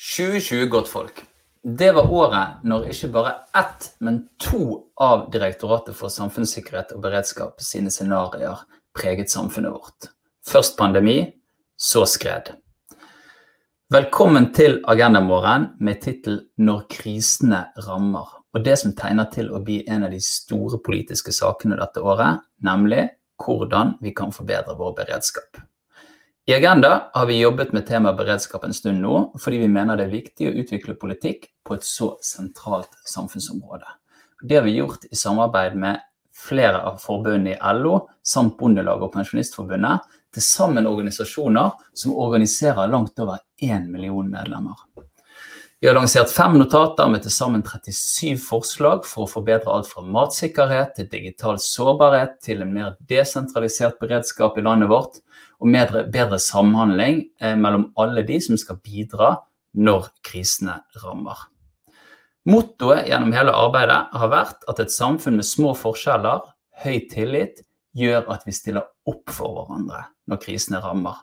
2020, godtfolk. Det var året når ikke bare ett, men to av Direktoratet for samfunnssikkerhet og beredskap sine scenarioer preget samfunnet vårt. Først pandemi, så skred. Velkommen til Agendamorgen med tittel 'Når krisene rammer', og det som tegner til å bli en av de store politiske sakene dette året, nemlig hvordan vi kan forbedre vår beredskap. I Agenda har vi jobbet med temaet beredskap en stund nå, fordi vi mener det er viktig å utvikle politikk på et så sentralt samfunnsområde. Det har vi gjort i samarbeid med flere av forbundene i LO samt Bondelaget og Pensjonistforbundet, til sammen organisasjoner som organiserer langt over én million medlemmer. Vi har lansert fem notater med til sammen 37 forslag for å forbedre alt fra matsikkerhet til digital sårbarhet til en mer desentralisert beredskap i landet vårt, og bedre, bedre samhandling eh, mellom alle de som skal bidra når krisene rammer. Mottoet gjennom hele arbeidet har vært at et samfunn med små forskjeller, høy tillit, gjør at vi stiller opp for hverandre når krisene rammer,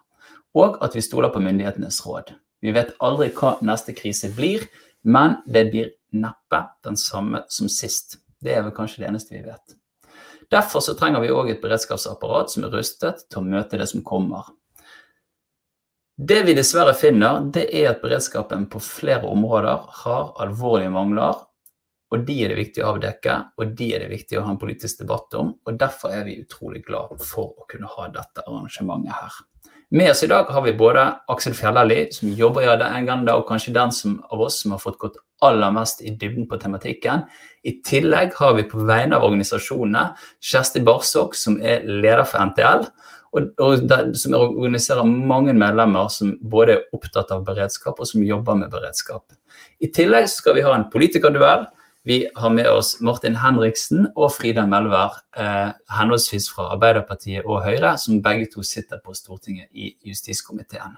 og at vi stoler på myndighetenes råd. Vi vet aldri hva neste krise blir, men det blir neppe den samme som sist. Det er vel kanskje det eneste vi vet. Derfor så trenger vi òg et beredskapsapparat som er rustet til å møte det som kommer. Det vi dessverre finner, det er at beredskapen på flere områder har alvorlige mangler. Og de er det viktig å avdekke, og de er det viktig å ha en politisk debatt om. Og derfor er vi utrolig glad for å kunne ha dette arrangementet her. Med oss i dag har vi både Aksel Fjellerli, som jobber i Agenda, og kanskje den som, av oss som har fått gått aller mest i dybden på tematikken. I tillegg har vi på vegne av organisasjonene Kjersti Barsok, som er leder for NTL, og, og der, som organiserer mange medlemmer som både er opptatt av beredskap og som jobber med beredskap. I tillegg skal vi ha en politikerduell vi har med oss Martin Henriksen og Frida Melvær, eh, henholdsvis fra Arbeiderpartiet og Høyre, som begge to sitter på Stortinget i justiskomiteen.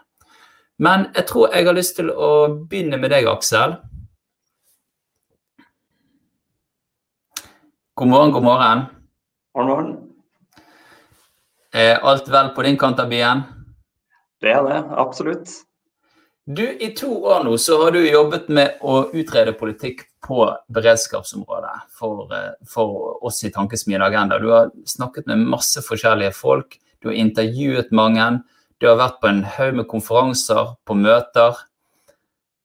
Men jeg tror jeg har lyst til å begynne med deg, Aksel. God morgen, god morgen. God morgen. Er alt vel på din kant av byen? Det er det, absolutt. Du, I to år nå så har du jobbet med å utrede politikk på beredskapsområdet for, eh, for oss i Tankesmien Agenda. Du har snakket med masse forskjellige folk, du har intervjuet mange. Du har vært på en haug med konferanser, på møter.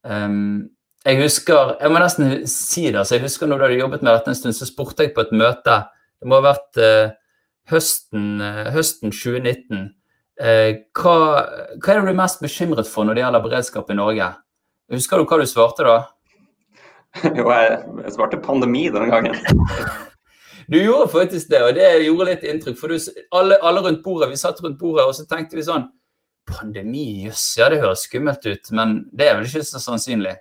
Um, jeg husker jeg må nesten si det, så jeg husker når du hadde jobbet med dette en stund, så spurte jeg på et møte. Det må ha vært uh, høsten, uh, høsten, 2019. Uh, hva, hva, er det du er mest bekymret for når det gjelder beredskap i Norge? Husker du hva du svarte da? Jo, jeg svarte pandemi den gangen. Du gjorde faktisk det, og det gjorde litt inntrykk. For du, alle, alle, rundt bordet, vi satt rundt bordet, og så tenkte vi sånn Pandemi, jøss, ja det høres skummelt ut, men det er vel ikke så sannsynlig.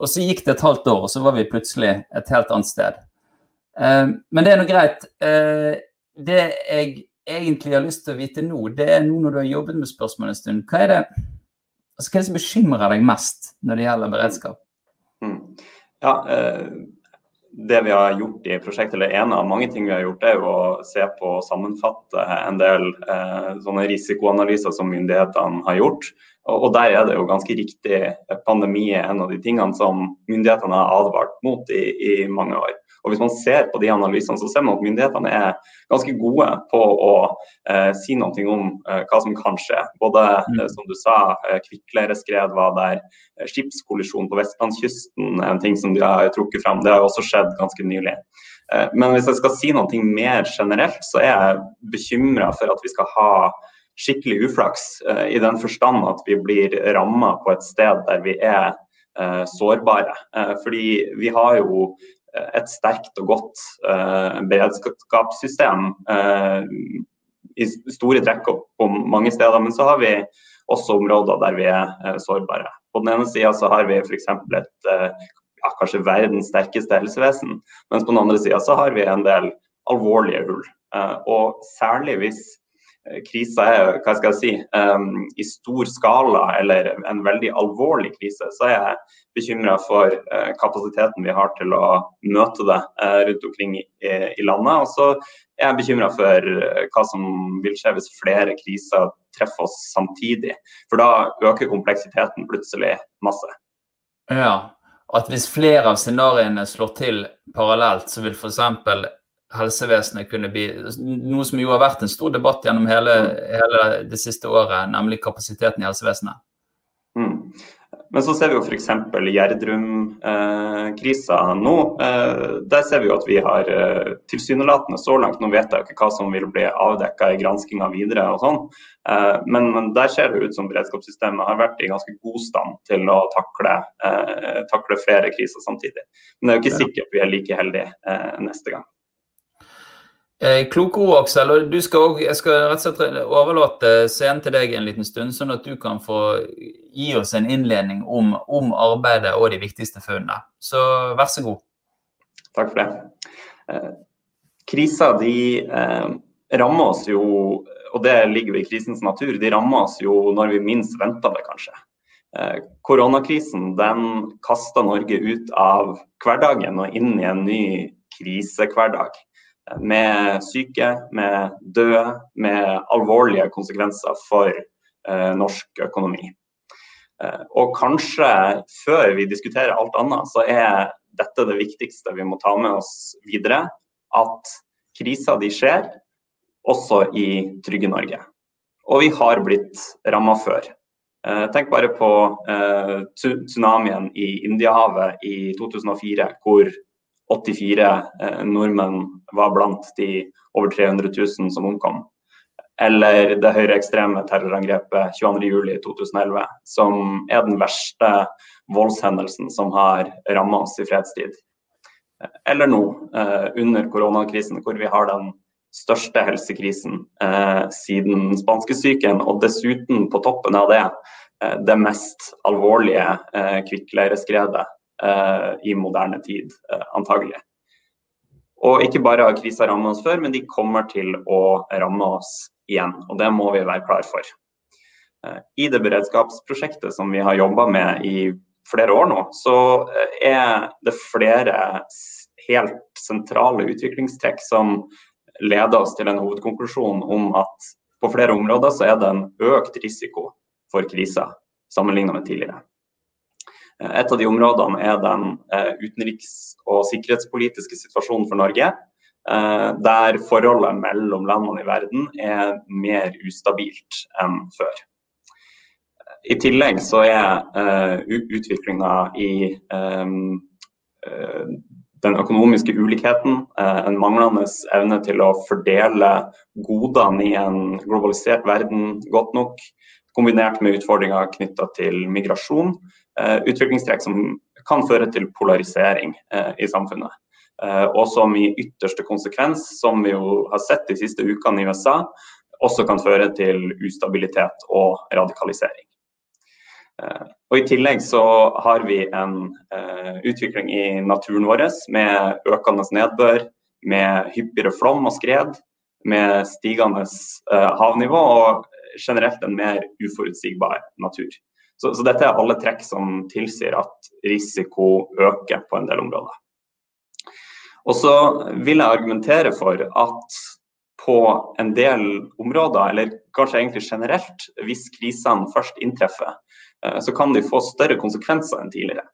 Og så gikk det et halvt år, og så var vi plutselig et helt annet sted. Eh, men det er nå greit. Eh, det jeg egentlig har lyst til å vite nå, det er nå når du har jobbet med spørsmålet en stund. Hva er det, altså, hva er det som bekymrer deg mest når det gjelder beredskap? Ja, eh, Det vi har gjort i prosjektet, eller en av mange ting vi har gjort, er jo å se på og sammenfatte en del eh, sånne risikoanalyser som myndighetene har gjort. Og der er det jo ganske riktig. Pandemi er en av de tingene som myndighetene har advart mot i, i mange år. Og Hvis man ser på de analysene, så ser man at myndighetene er ganske gode på å eh, si noe om eh, hva som kan skje. Både mm. eh, som du sa, eh, kvikkleireskred var der. Eh, skipskollisjon på vestlandskysten en ting som de har trukket fram. Det har også skjedd ganske nylig. Eh, men hvis jeg skal si noe mer generelt, så er jeg bekymra for at vi skal ha skikkelig uflaks, i den forstand at vi blir ramma på et sted der vi er sårbare. fordi vi har jo et sterkt og godt uh, beredskapssystem uh, i store trekk på mange steder. Men så har vi også områder der vi er sårbare. På den ene sida så har vi f.eks. et ja, kanskje verdens sterkeste helsevesen, mens på den andre sida så har vi en del alvorlige hull. og særlig hvis krisa er hva skal jeg si, um, i stor skala eller en veldig alvorlig krise, så er jeg bekymra for uh, kapasiteten vi har til å møte det uh, rundt omkring i, i, landet. Og så er jeg bekymra for hva som vil skje hvis flere kriser treffer oss samtidig. For da øker kompleksiteten plutselig masse. Ja, at hvis flere av scenarioene slår til parallelt, så vil f.eks. helsevesenet kunne bli Noe som jo har vært en stor debatt gjennom hele, hele det siste året, nemlig kapasiteten i helsevesenet. Mm. Men så ser vi jo f.eks. Gjerdrum-krisa nå. Eh, der ser vi jo at vi har eh, tilsynelatende så langt, nå vet jeg jo ikke hva som vil bli avdekka i granskinga videre og sånn, eh, men, der ser det ut som beredskapssystemet har vært i ganske god stand til å takle, takle flere kriser samtidig. Men det er jo ikke sikkert vi er like heldige neste gang. Eh, kloke ord, Aksel. og skal Jeg skal rett og slett overlate scenen til deg en liten stund, sånn at du kan få gi oss en innledning om, om arbeidet og de viktigste funnene. Så vær så god. Takk for det. Eh, Kriser de eh, rammer oss jo, og det ligger jo i krisens natur, de rammer oss jo når vi minst venter det, kanskje. Eh, koronakrisen den kasta Norge ut av hverdagen og inn i en ny krisehverdag med syke, med døde, med alvorlige konsekvenser for eh, norsk økonomi. Eh, og kanskje før vi diskuterer alt annet, så er dette det viktigste vi må ta med oss videre. At kriser de skjer, også i trygge Norge. Og vi har blitt ramma før. Eh, tenk bare på tsunamien i Indiahavet i 2004, hvor 84 eh, nordmenn var blant de over 300 000 som omkom. Eller det høyreekstreme terrorangrepet 22.07.2011, som er den verste voldshendelsen som har ramma oss i fredstid. Eller nå, eh, under koronakrisen, hvor vi har den største helsekrisen eh, siden spanskesyken, og dessuten på toppen av det eh, det mest alvorlige kvikkleireskredet i moderne tid, eh, antagelig. Og ikke bare har krisa rammet oss før, men de kommer til å ramme oss igjen. Og det må vi være klar for. Eh, I det beredskapsprosjektet som vi har jobba med i flere år nå, så er det flere helt sentrale utviklingstrekk som leder oss til en hovedkonklusjon om at på flere områder så er det en økt risiko for kriser sammenlignet med tidligere. Et av de områdene er den eh, utenriks- og sikkerhetspolitiske situasjonen for Norge. Eh, der forholdet mellom landene i verden er mer ustabilt enn før. I tillegg så er uh, utviklinga i den økonomiske ulikheten, en manglende evne til å fordele godene i en globalisert verden godt nok, kombinert med utfordringer knytta til migrasjon, Eh, utviklingstrekk som kan føre til polarisering eh, i samfunnet. Eh, og som i ytterste konsekvens, som vi jo har sett de siste ukene i USA, også kan føre til ustabilitet og radikalisering. Og I tillegg så har vi en utvikling i naturen vår med økende nedbør, med hyppigere flom og skred, med stigende havnivå og generelt en mer uforutsigbar natur. Så, så, dette er alle trekk som tilsier at risiko øker på en del områder. Og så vil jeg argumentere for at på en del områder, eller kanskje egentlig generelt, hvis krisene først inntreffer, eh, så kan de få større konsekvenser enn tidligere.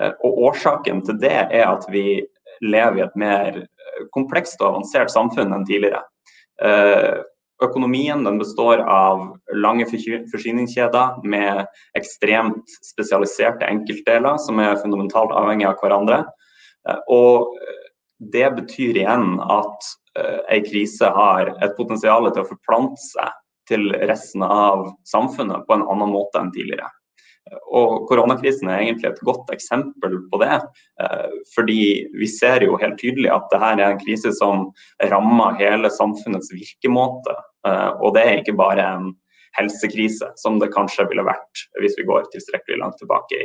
Eh, og årsaken til det er at vi lever i et mer komplekst og avansert samfunn enn tidligere. Eh, Økonomien består av lange forsyningskjeder med ekstremt spesialiserte enkeltdeler som er fundamentalt avhengig av hverandre. Eh, og det betyr igjen at ei en krise har et potensial til å forplante seg til resten av samfunnet på en annen måte enn tidligere. Og Koronakrisen er egentlig et godt eksempel på det. Eh, fordi vi ser jo helt tydelig at dette er en krise som rammer hele samfunnets virkemåte. Eh, og det er ikke bare en helsekrise, som det kanskje ville vært hvis vi går tilstrekkelig langt tilbake i,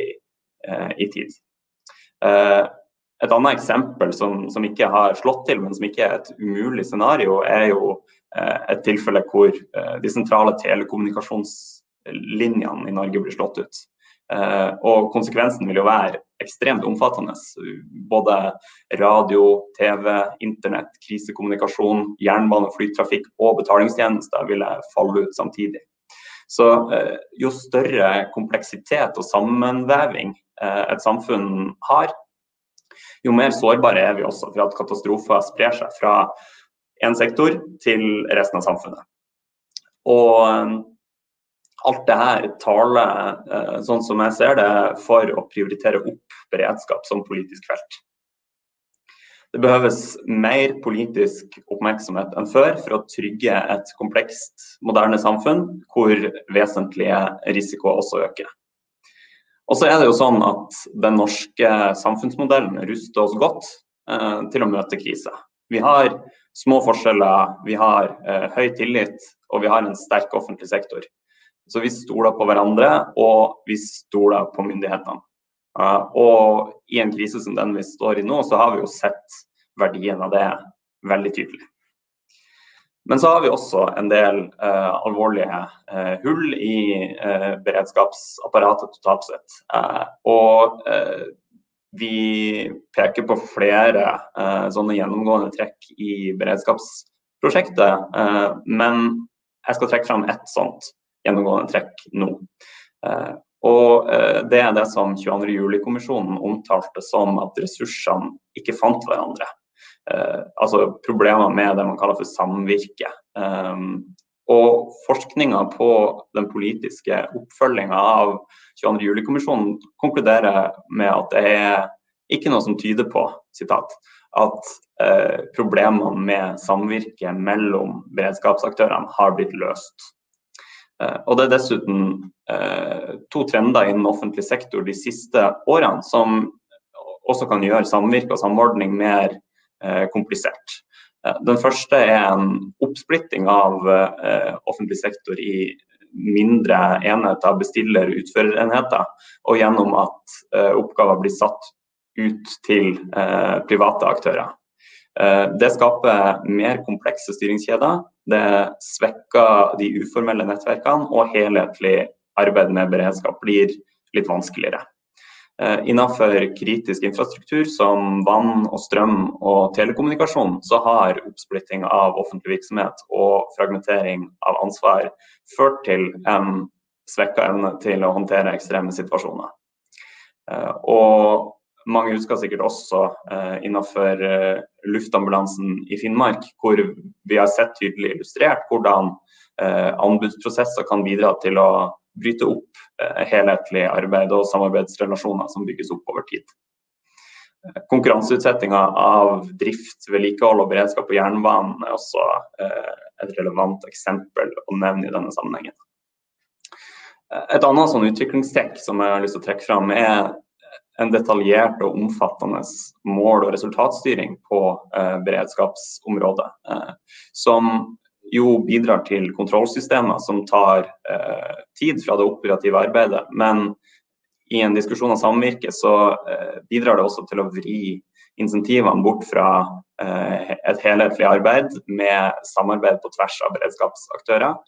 eh, i tid. Et annet eksempel som, som, ikke har slått til, men som ikke er et umulig scenario, er jo et tilfelle hvor de sentrale telekommunikasjonslinjene i Norge blir slått ut. Eh, og konsekvensen vil jo være ekstremt omfattende. Både radio, TV, internett, krisekommunikasjon, jernbane, flytrafikk og betalingstjenester ville falle ut samtidig. Så eh, jo større kompleksitet og sammenveving et samfunn har, jo mer sårbare er vi også for at katastrofer sprer seg fra én sektor til resten av samfunnet. Og alt det her taler, sånn som jeg ser det, for å prioritere opp beredskap som politisk felt. Det behøves mer politisk oppmerksomhet enn før for å trygge et komplekst, moderne samfunn hvor vesentlige risikoer også øker. Og så er det jo sånn at Den norske samfunnsmodellen ruster oss godt eh, til å møte kriser. Vi har små forskjeller, vi har eh, høy tillit og vi har en sterk offentlig sektor. Så vi stoler på hverandre og vi stoler på myndighetene. Uh, og i en krise som den vi står i nå, så har vi jo sett verdien av det veldig tydelig. Men så har vi også en del uh, alvorlige uh, hull i uh, beredskapsapparatet totalt sett. og vi peker på flere sånne gjennomgående trekk i beredskapsprosjektet. men jeg skal trekke fram ett sånt gjennomgående trekk nå. Og Det er det som 22.07-kommisjonen omtalte som at ressursene ikke fant hverandre eh, altså problemer med det man kaller for samvirke. Og forskninga på den politiske oppfølginga av 22. juli-kommisjonen konkluderer med at det er ikke noe som tyder på citat, at eh, problemene med samvirke mellom beredskapsaktørene har blitt løst. Eh, og Det er dessuten eh, to trender innen offentlig sektor de siste årene som også kan gjøre samvirke og samordning mer Eh, komplisert. Den første er en oppsplitting av offentlig sektor i mindre enheter, bestiller- og utførerenheter, og gjennom at oppgaver blir satt ut til private aktører. Det skaper mer komplekse styringskjeder. Det svekker de uformelle nettverkene, og helhetlig arbeid med beredskap blir litt vanskeligere. Eh, innenfor kritisk infrastruktur som vann og strøm og telekommunikasjon, så har oppsplitting av offentlig virksomhet og fragmentering av ansvar ført til en svekka evne til å håndtere ekstreme situasjoner. Eh, og mange husker sikkert også eh, innenfor luftambulansen i Finnmark, hvor vi har sett tydelig illustrert hvordan anbudsprosesser kan bidra til å bryte opp eh, helhetlig arbeid og samarbeidsrelasjoner som bygges opp over tid. Eh, konkurranseutsettinga av drift, vedlikehold og beredskap på jernbanen er også eh, et relevant eksempel å nevne i denne sammenhengen. Et annet sånn utviklingstrekk som jeg har lyst til å trekke fram, er en detaljert og omfattende mål- og resultatstyring på beredskapsområdet. som jo bidrar til kontrollsystemer som tar eh, tid fra det operative arbeidet. Men i en diskusjon av samvirke så eh, bidrar det også til å vri insentivene bort fra eh, et helhetlig arbeid med samarbeid på tvers av beredskapsaktører.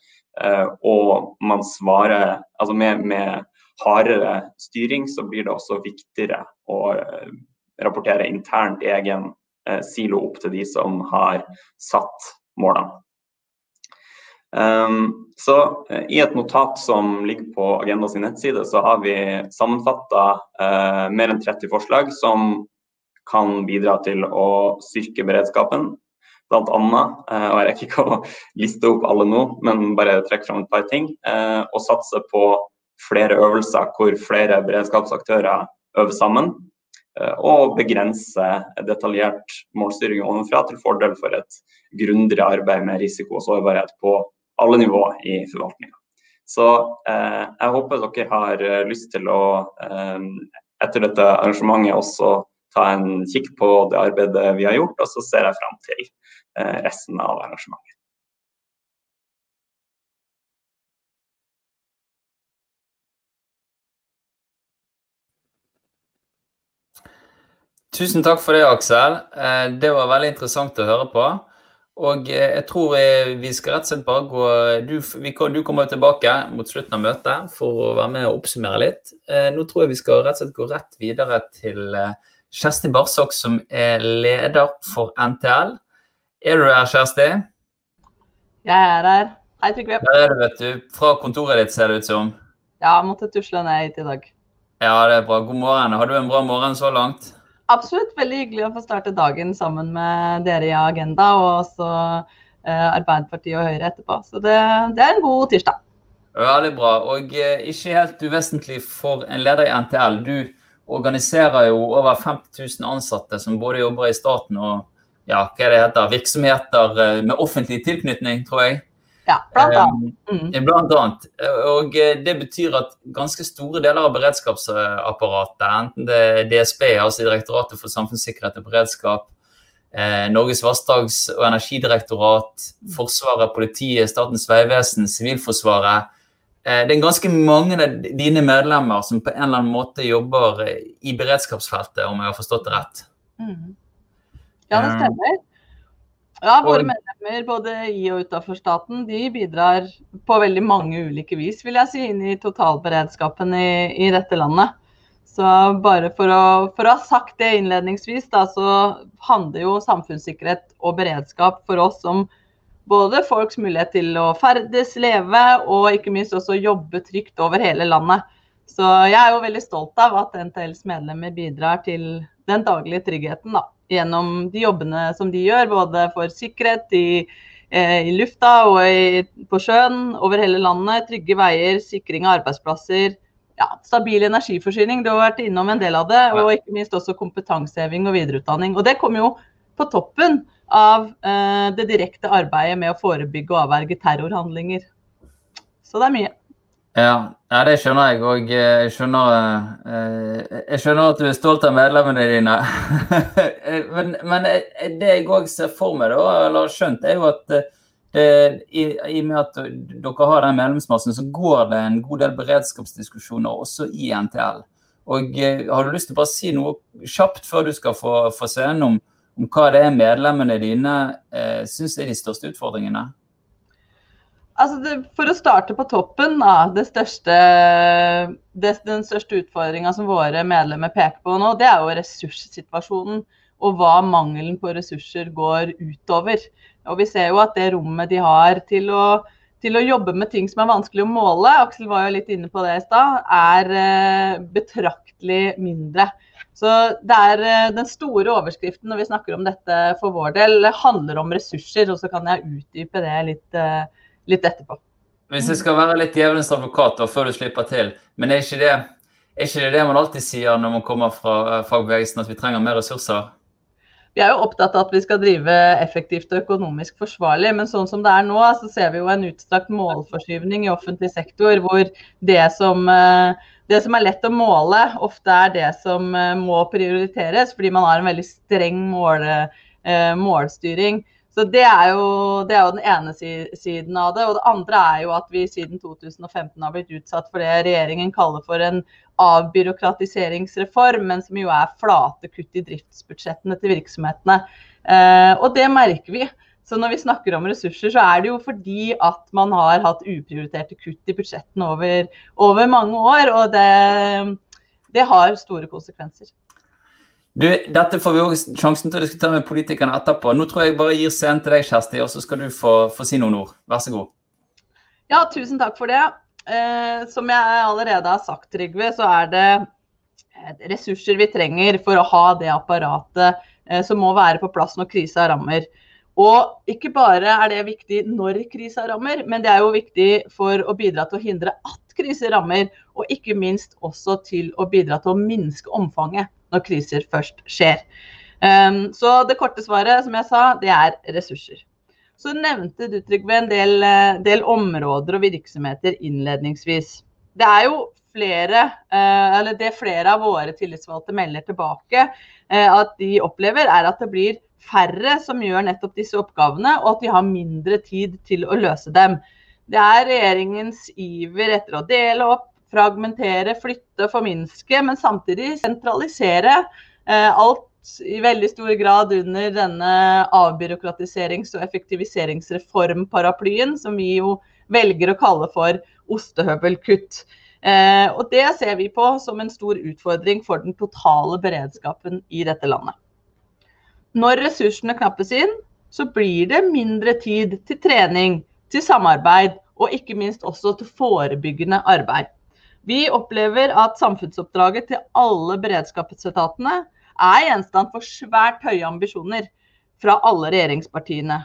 Eh, og man svarer Altså med, med, hardere styring så blir det også viktigere å eh, rapportere internt egen eh, silo opp til de som har satt målene. Um, så uh, I et notat som ligger på Agenda sin nettside, så har vi sammenfatta mer enn 30 forslag som kan bidra til å styrke beredskapen. Blant annet, og jeg rekker ikke å liste opp alle nå, men bare trekke fram et par ting. og satse på flere øvelser hvor flere beredskapsaktører øver sammen. Og begrense detaljert målstyring ovenfra til fordel for et grundigere arbeid med risiko og sårbarhet på alle nivåer i forvaltninga. Så eh, jeg håper dere har eh, lyst til å eh, etter dette arrangementet også ta en kikk på det arbeidet vi har gjort, og så ser jeg fram til eh, resten av arrangementet. Tusen takk for det, Aksel. Eh, det var veldig interessant å høre på. Og eh, jeg tror eh, vi skal rett og slett bare gå Du, vi, du kommer tilbake mot slutten av møtet for å være med og oppsummere litt. Nå tror jeg vi skal rett og slett gå rett videre til Kjersti Barsok, som er leder for NTL. Er du her, Kjersti? Jeg er her. Hei, Trygve. Der er du, vet du. Fra kontoret ditt, ser det ut som. Ja, jeg måtte tusle ned hit i dag. Ja, det er bra. God morgen. Har du en bra morgen så langt? Absolutt. Veldig hyggelig å få starte dagen sammen med dere i Agenda, og også eh, Arbeiderpartiet og Høyre etterpå. Så det, det er en god tirsdag. Veldig bra. Og eh, ikke helt uvesentlig for en leder i NTL. Du organiserer jo over 50 000 ansatte som både jobber i staten og ja, hva det heter, virksomheter eh, med offentlig tilknytning, tror jeg. Ja, blant annet. Mm. Blant annet. Og eh, det betyr at ganske store deler av beredskapsapparatet, enten det er DSB, altså Direktoratet for samfunnssikkerhet og beredskap, eh, Norges vassdrags- og energidirektorat, Forsvaret, politiet, Statens vegvesen, Sivilforsvaret eh, Det er ganske mange av dine medlemmer som på en eller annen måte jobber i beredskapsfeltet, om jeg har forstått det rett? Mm. Ja, det stemmer. Ja, Våre medlemmer både i og utenfor staten de bidrar på veldig mange ulike vis vil jeg si, inn i totalberedskapen i, i dette landet. Så bare for å, for å, ha sagt det innledningsvis, da, så handler jo samfunnssikkerhet og beredskap for oss om både folks mulighet til å ferdes, leve og ikke minst også jobbe trygt over hele landet. Så jeg er jo veldig stolt av at NTLs medlemmer bidrar til den daglige tryggheten. da gjennom de jobbene som de gjør, både for sikkerhet i, eh, i lufta og i, på sjøen over hele landet. Trygge veier, sikring av arbeidsplasser. Ja, stabil energiforsyning, du har vært innom en del av det. Og ikke minst også kompetanseheving og videreutdanning. Og det kommer jo på toppen av eh, det direkte arbeidet med å forebygge og avverge terrorhandlinger. Så det er mye. Ja, ja, det skjønner jeg. Og eh, jeg skjønner, eh, jeg skjønner at du er stolt av medlemmene dine. men, men, det jeg òg ser for meg, da, eller skjønt, er jo at i, i, og med at dere har den medlemsmassen, så går det en god del beredskapsdiskusjoner også i NTL. Og eh, Har du lyst til å bare si noe kjapt før du skal få, få scenen om, om hva det er medlemmene dine eh, syns er de største utfordringene? Altså for å starte på toppen, da, største, det, den største utfordringa som våre medlemmer peker på nå, det er jo ressurssituasjonen. Og hva mangelen på ressurser går utover. Og vi ser jo at det rommet de har til å, til å jobbe med ting som er vanskelig å måle, Aksel var jo litt inne på det i stad, er eh, betraktelig mindre. Så det er eh, Den store overskriften når vi snakker om dette for vår del, handler om ressurser. Og så kan jeg utdype det litt eh, litt etterpå. Hvis jeg skal være litt djevelens advokat før du slipper til, men er ikke, det, er ikke det det man alltid sier når man kommer fra eh, fagbevegelsen, at vi trenger mer ressurser? Vi er jo opptatt av at vi skal drive effektivt og økonomisk forsvarlig, men sånn som det er nå, så ser vi jo en utstrakt målforskyvning i offentlig sektor, hvor det som, eh, det som er lett å måle, ofte er det som eh, må prioriteres, fordi man har en veldig streng mål, målstyring. Så det er, jo, det er, jo, den ene siden av det. Og det andre er jo at vi siden 2015 har blitt utsatt for det regjeringen kaller for en avbyråkratiseringsreform, men som jo er flate kutt i driftsbudsjettene til virksomhetene. Eh, og det merker vi. Så når vi snakker om ressurser, så er det jo fordi at man har hatt uprioriterte kutt i budsjettene over, over mange år. Og det, det har store konsekvenser. Du, dette får vi også sjansen til å diskutere med politikerne etterpå. Nå tror jeg bare gir scenen til deg, Kjersti, og så skal du få, få, si noen ord. Vær så god. Ja, tusen takk for det. Eh, som jeg allerede har sagt, Trygve, så er det ressurser vi trenger for å ha det apparatet eh, som må være på plass når krisa rammer. Og ikke bare er det viktig når krisa rammer, men det er jo viktig for å bidra til å hindre at kriser rammer, og ikke minst også til å bidra til å minske omfanget når kriser først skjer. Um, så det korte svaret, som jeg sa, det er ressurser. Så nevnte du Trygve, en del, eh, del, områder og virksomheter innledningsvis. Det er jo flere, uh, eller det flere av våre tillitsvalgte melder tilbake uh, at de opplever, er at det blir færre som gjør nettopp disse oppgavene, og at de har mindre tid til å løse dem. Det er regjeringens iver etter å dele opp, fragmentere, flytte, forminske, men samtidig sentralisere eh, alt i veldig stor grad under denne avbyråkratiserings- og effektiviseringsreformparaplyen, som vi jo velger å kalle for ostehøvelkutt. Eh, og Det ser vi på som en stor utfordring for den totale beredskapen i dette landet. Når ressursene knappes inn, så blir det mindre tid til trening, til samarbeid og ikke minst også til forebyggende arbeid. Vi opplever at samfunnsoppdraget til alle beredskapsetatene er gjenstand for svært høye ambisjoner fra alle regjeringspartiene.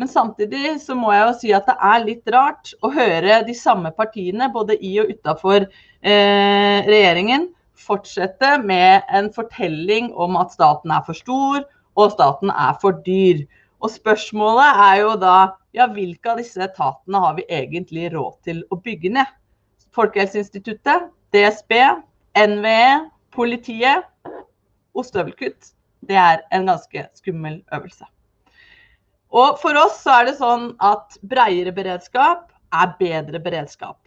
Men samtidig så må jeg jo si at det er litt rart å høre de samme partiene, både i og utafor eh, regjeringen, fortsette med en fortelling om at staten er for stor og staten er for dyr. Og spørsmålet er jo da ja, hvilke av disse etatene har vi egentlig råd til å bygge ned? Folkehelseinstituttet, DSB, NVE, politiet. Ostehøvelkutt. Det er en ganske skummel øvelse. Og for oss så er det sånn at breiere beredskap er bedre beredskap.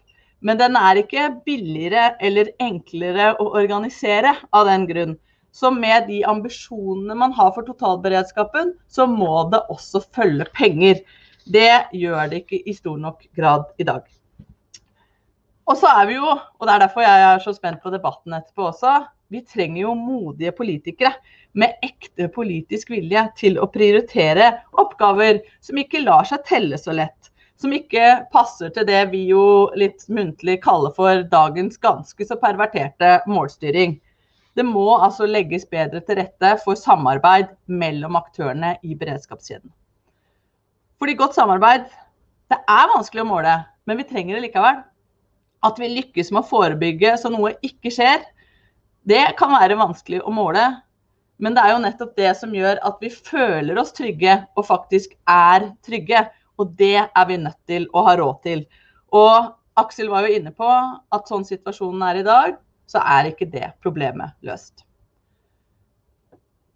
Men den er ikke billigere eller enklere å organisere av den grunn. Så med de ambisjonene man har for totalberedskapen, så må det også følge penger. Det gjør det ikke i stor nok grad i dag. Og så er vi jo, og det er derfor jeg er så spent på debatten etterpå også, vi trenger jo modige politikere med ekte politisk vilje til å prioritere oppgaver som ikke lar seg telle så lett. Som ikke passer til det vi jo litt muntlig kaller for dagens ganske så perverterte målstyring. Det må altså legges bedre til rette for samarbeid mellom aktørene i beredskapskjeden. Fordi godt samarbeid, det er vanskelig å måle, men vi trenger det likevel at vi lykkes med å forebygge så noe ikke skjer, det kan være vanskelig å måle. Men det er jo nettopp det som gjør at vi føler oss trygge og faktisk er trygge. Og det er vi nødt til å ha råd til. Og Aksel var jo inne på at sånn situasjonen er i dag, så er ikke det problemet løst.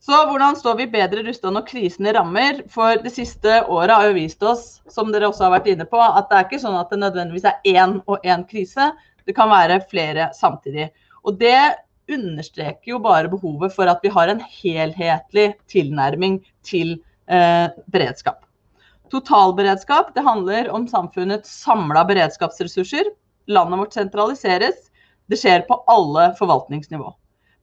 Så hvordan står vi bedre rusta når krisene rammer? For det siste året har jo vist oss, som dere også har vært inne på, at det er ikke sånn at det nødvendigvis er én og én krise. Det kan være flere samtidig. Og det understreker jo bare behovet for at vi har en helhetlig tilnærming til eh, beredskap. Totalberedskap det handler om samfunnets samla beredskapsressurser. Landet vårt sentraliseres. Det skjer på alle forvaltningsnivå.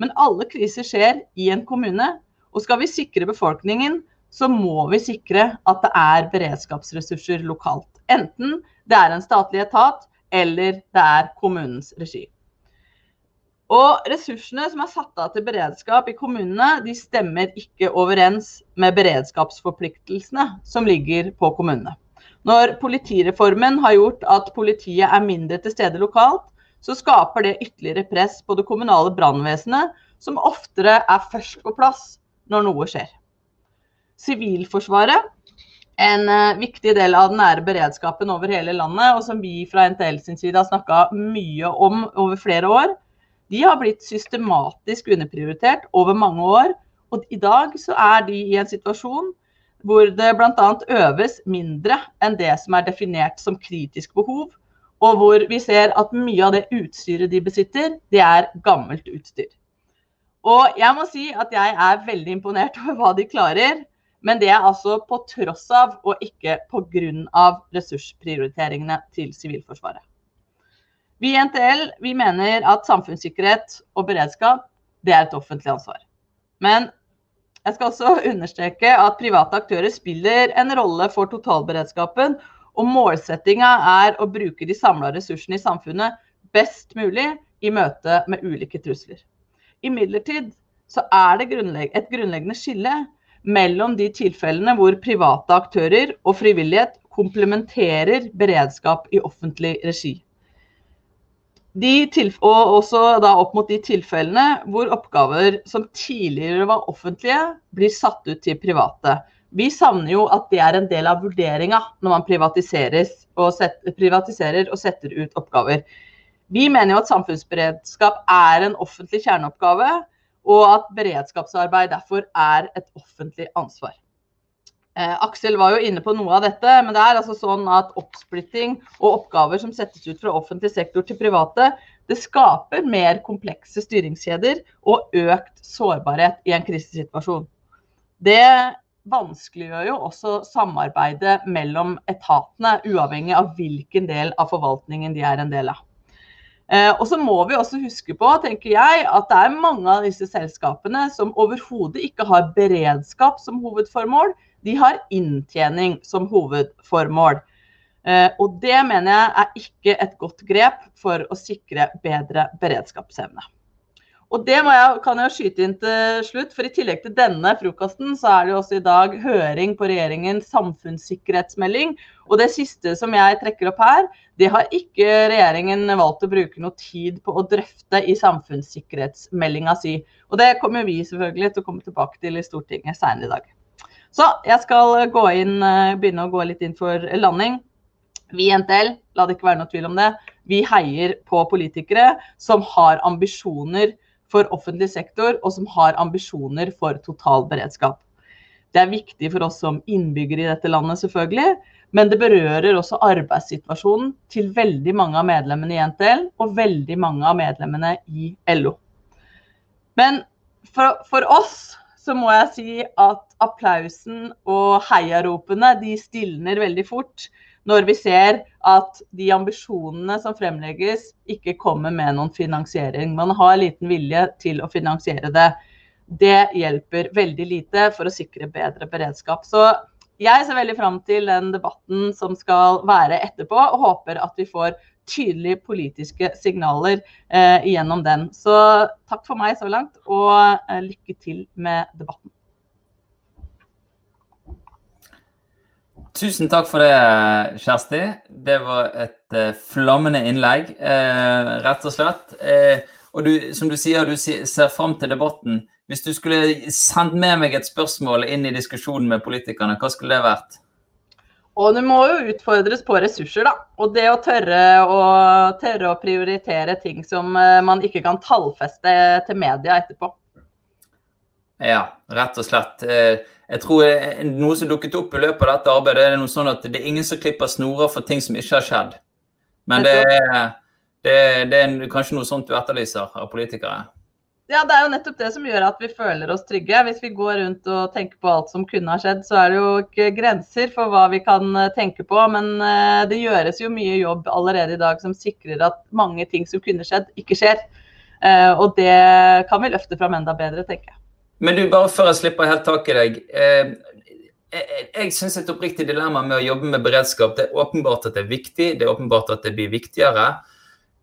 Men alle kriser skjer i en kommune, og skal vi sikre befolkningen, så må vi sikre at det er beredskapsressurser lokalt. Enten det er en statlig etat eller det er kommunens regi. Og ressursene som er satt av til beredskap i kommunene, de stemmer ikke overens med beredskapsforpliktelsene som ligger på kommunene. Når politireformen har gjort at politiet er mindre til stede lokalt, så skaper det ytterligere press på det kommunale brannvesenet, som oftere er først på plass når noe skjer. Sivilforsvaret, en uh, viktig del av den nære beredskapen over hele landet, og som vi fra NTL sin side har snakka mye om over flere år, de har blitt systematisk underprioritert over mange år. Og i dag så er de i en situasjon hvor det bl.a. øves mindre enn det som er definert som kritisk behov, og hvor vi ser at mye av det utstyret de besitter, det er gammelt utstyr. Og jeg må si at jeg er veldig imponert over hva de klarer. Men det er altså på tross av og ikke pga. ressursprioriteringene til Sivilforsvaret. Vi i NTL vi mener at samfunnssikkerhet og beredskap det er et offentlig ansvar. Men jeg skal også understreke at private aktører spiller en rolle for totalberedskapen. Og målsettinga er å bruke de samla ressursene i samfunnet best mulig i møte med ulike trusler. Imidlertid så er det grunnlegg et grunnleggende skille mellom de tilfellene hvor private aktører og frivillighet komplementerer beredskap i offentlig regi. og også opp mot de tilfellene hvor oppgaver som tidligere var offentlige, blir satt ut til private. Vi savner jo at det er en del av vurderinga når man privatiserer og setter ut oppgaver. Vi mener jo at samfunnsberedskap er en offentlig kjerneoppgave, og at beredskapsarbeid derfor er et offentlig ansvar. Eh, Aksel var jo inne på noe av dette, men det er altså sånn at oppsplitting og oppgaver som settes ut fra offentlig sektor til private, det skaper mer komplekse styringskjeder og økt sårbarhet i en krisesituasjon. Det vanskeliggjør jo også samarbeidet mellom etatene, uavhengig av hvilken del av forvaltningen de er en del av. Eh, og så må vi også huske på, tenker jeg, at det er mange av disse selskapene som overhodet ikke har beredskap som hovedformål. De har inntjening som hovedformål. Eh, og det mener jeg er ikke et godt grep for å sikre bedre beredskapsevne. Og det jeg, kan jeg skyte inn til slutt, for i tillegg til denne frokosten, så er det jo også i dag høring på regjeringens samfunnssikkerhetsmelding. Og det siste som jeg trekker opp her, det har ikke regjeringen valgt å bruke noe tid på å drøfte i samfunnssikkerhetsmeldinga si. Og det kommer vi selvfølgelig til å komme tilbake til i Stortinget senere i dag. Så jeg skal inn, eh, begynne å gå litt inn for landing. Vi i NTL, la det ikke være noe tvil om det, vi heier på politikere som har ambisjoner for offentlig sektor, og som har ambisjoner for total beredskap. Det er viktig for oss som innbyggere i dette landet, selvfølgelig. Men det berører også arbeidssituasjonen til veldig mange av medlemmene i NTL og veldig mange av medlemmene i LO. Men for, for oss så må jeg si at applausen og heiaropene de stilner veldig fort når vi ser at de ambisjonene som fremlegges, ikke kommer med noen finansiering. Man har liten vilje til å finansiere det. Det hjelper veldig lite for å sikre bedre beredskap. Så jeg ser veldig fram til den debatten som skal være etterpå, og håper at vi får tydelige politiske signaler eh, gjennom den. Så takk for meg så langt, og eh, lykke til med debatten. Tusen takk for det, Kjersti. Det var et uh, flammende innlegg, uh, rett og slett. Uh, og du, som du sier, du ser fram til debatten. Hvis du skulle sendt med meg et spørsmål inn i diskusjonen med politikerne, hva skulle det vært? Og du må jo utfordres på ressurser, da. Og det å tørre å, tørre å prioritere ting som man ikke kan tallfeste til media etterpå. Ja, rett og slett jeg tror Noe som dukket opp i løpet av dette arbeidet, er noe sånn at det er ingen som klipper snorer for ting som ikke har skjedd. Men det er, det, det er kanskje noe sånt du etterlyser av politikere? Ja, det er jo nettopp det som gjør at vi føler oss trygge. Hvis vi går rundt og tenker på alt som kunne ha skjedd, så er det jo ikke grenser for hva vi kan eh, tenke på. Men eh, det gjøres jo mye jobb allerede i dag som sikrer at mange ting som kunne skjedd, ikke skjer. Eh, og det kan vi løfte fram enda bedre, tenker jeg. Men du, bare før jeg slipper helt tak i deg. Eh, jeg, syns et oppriktig dilemma med å jobbe med beredskap det er åpenbart at det er viktig, det er åpenbart at det blir viktigere.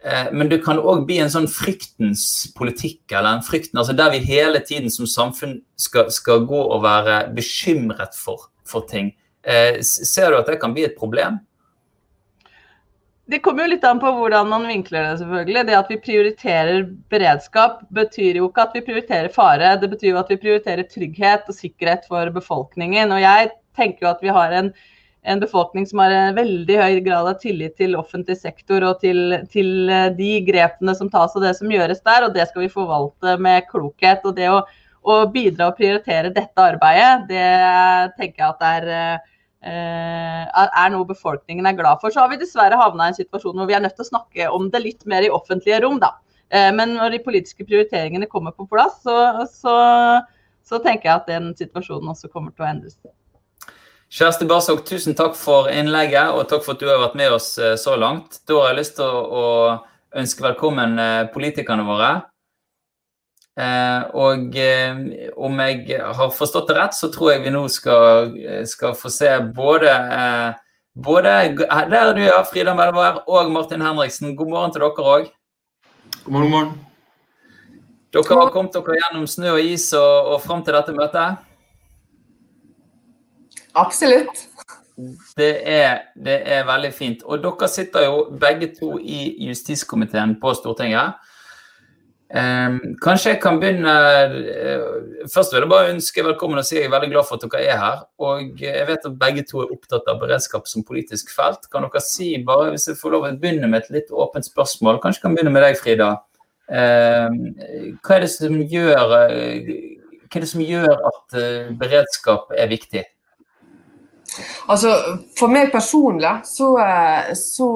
Eh, men det kan òg bli en sånn fryktens politikk, eller en frykten, altså der vi hele tiden som samfunn skal, skal gå og være bekymret for, for ting. Eh, ser du at det kan bli et problem? Det kommer jo litt an på hvordan man vinkler det, selvfølgelig. Det at vi prioriterer beredskap, betyr jo ikke at vi prioriterer fare. Det betyr jo at vi prioriterer trygghet og sikkerhet for befolkningen. Og jeg tenker jo at vi har en, en befolkning som har en veldig høy grad av tillit til offentlig sektor og til, til, de grepene som tas og det som gjøres der. Og det skal vi forvalte med klokhet. Og det å, å bidra og prioritere dette arbeidet, det tenker jeg at er Eh, er noe befolkningen er glad for. Så har vi dessverre havna i en situasjon hvor vi er nødt til å snakke om det litt mer i offentlige rom. da. Eh, men når de politiske prioriteringene kommer på plass, så, så, så tenker jeg at den situasjonen også kommer til å endres. Kjersti Barsok, tusen takk for innlegget, og takk for at du har vært med oss eh, så langt. Da har jeg lyst til å ønske velkommen politikerne våre. Eh, og eh, om jeg har forstått det rett, så tror jeg vi nå skal, skal få se både, eh, både Der er du, ja, Frida Melvær og Martin Henriksen. God morgen til dere òg. God morgen, god morgen. Dere har kommet dere gjennom snø og is og, og fram til dette møtet? Absolutt. Det er, det er veldig fint. Og dere sitter jo begge to i justiskomiteen på Stortinget. Um, kanskje jeg kan begynne uh, Først vil jeg bare ønske velkommen og si jeg er veldig glad for at dere er her. Og jeg vet at begge to er opptatt av beredskap som politisk felt. Kan dere si, bare hvis jeg får lov å begynne med et litt åpent spørsmål, kanskje jeg kan begynne med deg, Frida. Um, hva, er det som gjør, uh, hva er det som gjør at uh, beredskap er viktig? Altså, For meg personlig så, så,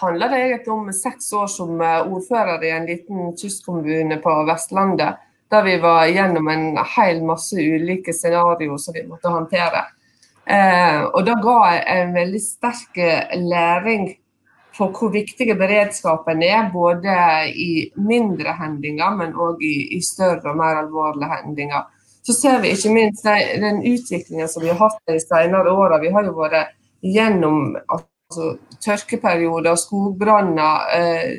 handler det egentlig om seks år som ordfører i en liten kystkommune på Vestlandet. Der vi var gjennom en hel masse ulike scenarioer som vi måtte håndtere. Eh, og da ga jeg en veldig sterk læring for hvor viktig beredskapen er. Både i mindre hendinger, men òg i, i større og mer alvorlige hendinger så ser vi ikke minst den utviklingen som vi har hatt de senere åra. Vi har jo vært gjennom altså tørkeperioder, skogbranner, eh,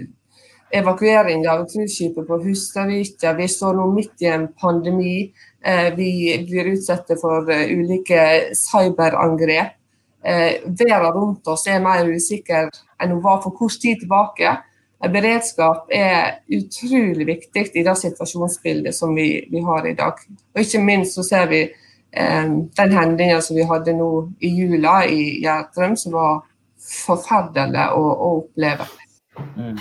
evakuering av cruiseskipet på Hustadvika. Vi står nå midt i en pandemi. Eh, vi blir utsatt for eh, ulike cyberangrep. Eh, verden rundt oss er mer usikker enn hun var for kort tid tilbake. Beredskap er utrolig viktig i det situasjonsbildet som vi, vi har i dag. Og Ikke minst så ser vi eh, den hendingen som vi hadde nå i jula i Gjerdrum, som var forferdelig å, å oppleve. Mm.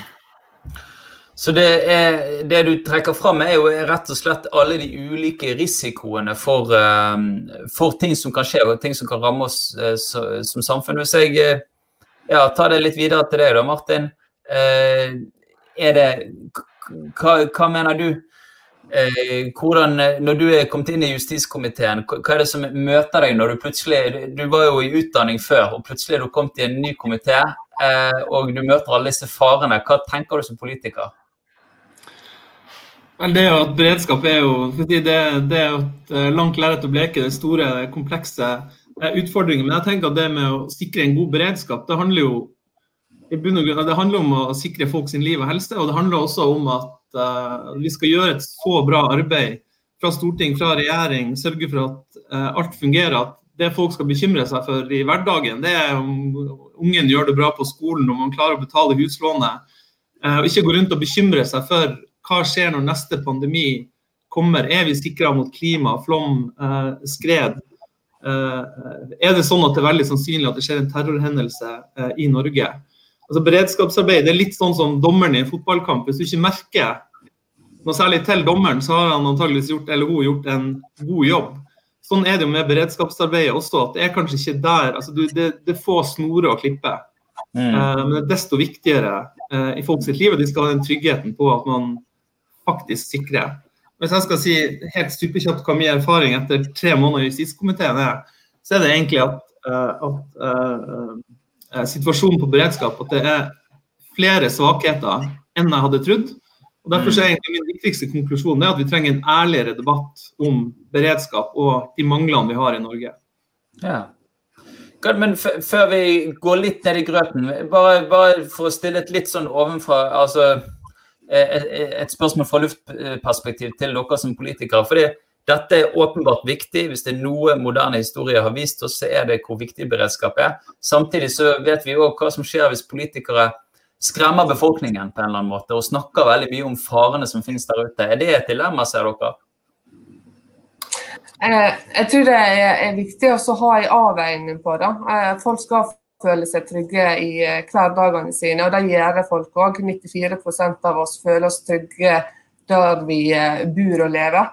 Så det, er, det, du trekker fram, er jo rett og slett alle de ulike risikoene for, uh, for ting som kan skje og ting som kan ramme oss uh, som samfunn. Hvis jeg uh, ja, tar det litt videre til deg, da, Martin. Eh, er det hva, hva mener du? Eh, hvordan, når du er kommet inn i justiskomiteen, hva er det som møter deg når du plutselig Du var jo i utdanning før, og plutselig er du kommet i en ny komité, eh, og du møter alle disse farene. Hva tenker du som politiker? Vel, det jo at Beredskap er jo det, det er et langt lerret å bleke, det store, komplekse utfordringer. Men jeg tenker at det med å sikre en god beredskap, det handler jo det handler om å sikre folk sin liv og helse, og det handler også om at uh, vi skal gjøre et så bra arbeid fra storting, fra regjering, sørge for at uh, alt fungerer. At det folk skal bekymre seg for i hverdagen, det er om ungen gjør det bra på skolen, om man klarer å betale huslånet. Uh, og ikke gå rundt og bekymre seg for hva skjer når neste pandemi kommer. Er vi sikra mot klima, flom, skred? Er det sånn at det er veldig sannsynlig at det skjer en terrorhendelse i Norge? Altså Beredskapsarbeid det er litt sånn som dommeren i en fotballkamp. Hvis du ikke merker noe særlig til dommeren, så har han antageligvis gjort, eller hun gjort en god jobb. Sånn er det jo med beredskapsarbeidet også. at Det er kanskje ikke der altså du, det, det er få snorer å klippe. Mm. Uh, men det er desto viktigere uh, i folks liv, og de skal ha den tryggheten på at man faktisk sikrer. Hvis jeg skal si helt stupekjapt hva min erfaring etter tre måneder i justiskomiteen er, så er det egentlig at, uh, at Eh, situasjonen på beredskap at det er flere svakheter enn jeg hadde trodd. Og Derfor er egentlig min viktigste konklusjon at vi trenger en ærligere debatt om beredskap og de manglene vi har i Norge. Ja. God, men før vi går litt ned i grøten, bare, bare for å stille et litt sånn ovenfra altså et, et spørsmål fra luftperspektiv til dere som politikere. fordi dette er åpenbart viktig. Hvis det er noe moderne historie har vist oss, så er det hvor viktig beredskap er. Samtidig så vet vi òg hva som skjer hvis politikere skremmer befolkningen på en eller annen måte og snakker veldig mye om farene som finnes der ute. Er det et dilemma, ser dere? Eh, jeg tror det er viktig å ha en avveining på det. Eh, folk skal føle seg trygge i eh, hverdagene sine, og det gjør folk òg. 94% av oss føler oss trygge der vi bor og lever.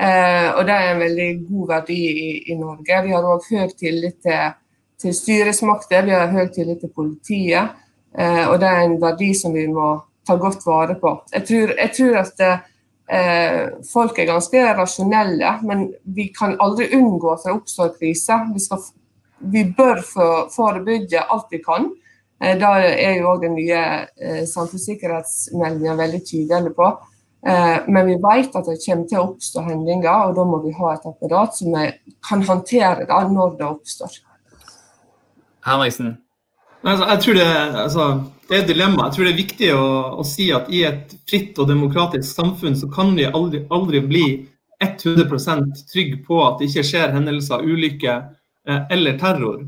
Eh, og det er en veldig god verdi i, i Norge. Vi har òg høy tillit til, til, styresmakter, vi har høy tillit til politiet. Eh, og det er en verdi som vi må ta godt vare på. Jeg tror, jeg tror at eh, folk er ganske rasjonelle, men vi kan aldri unngå at det oppstår kriser. Vi, vi bør forebygge alt vi kan. Eh, da er jo òg den nye eh, samfunnssikkerhetsmeldinga veldig tydelig på. Eh, men vi vet at det kommer til å oppstå hendinger, og da må vi ha et apparat som kan håndtere det når det oppstår. Henriksen? Altså, jeg tror det, altså, det, er et dilemma. Jeg tror det er viktig å, å, si at i et fritt og demokratisk samfunn så kan vi aldri, aldri bli 100% trygg på at det ikke skjer hendelser, ulykker eh, eller terror.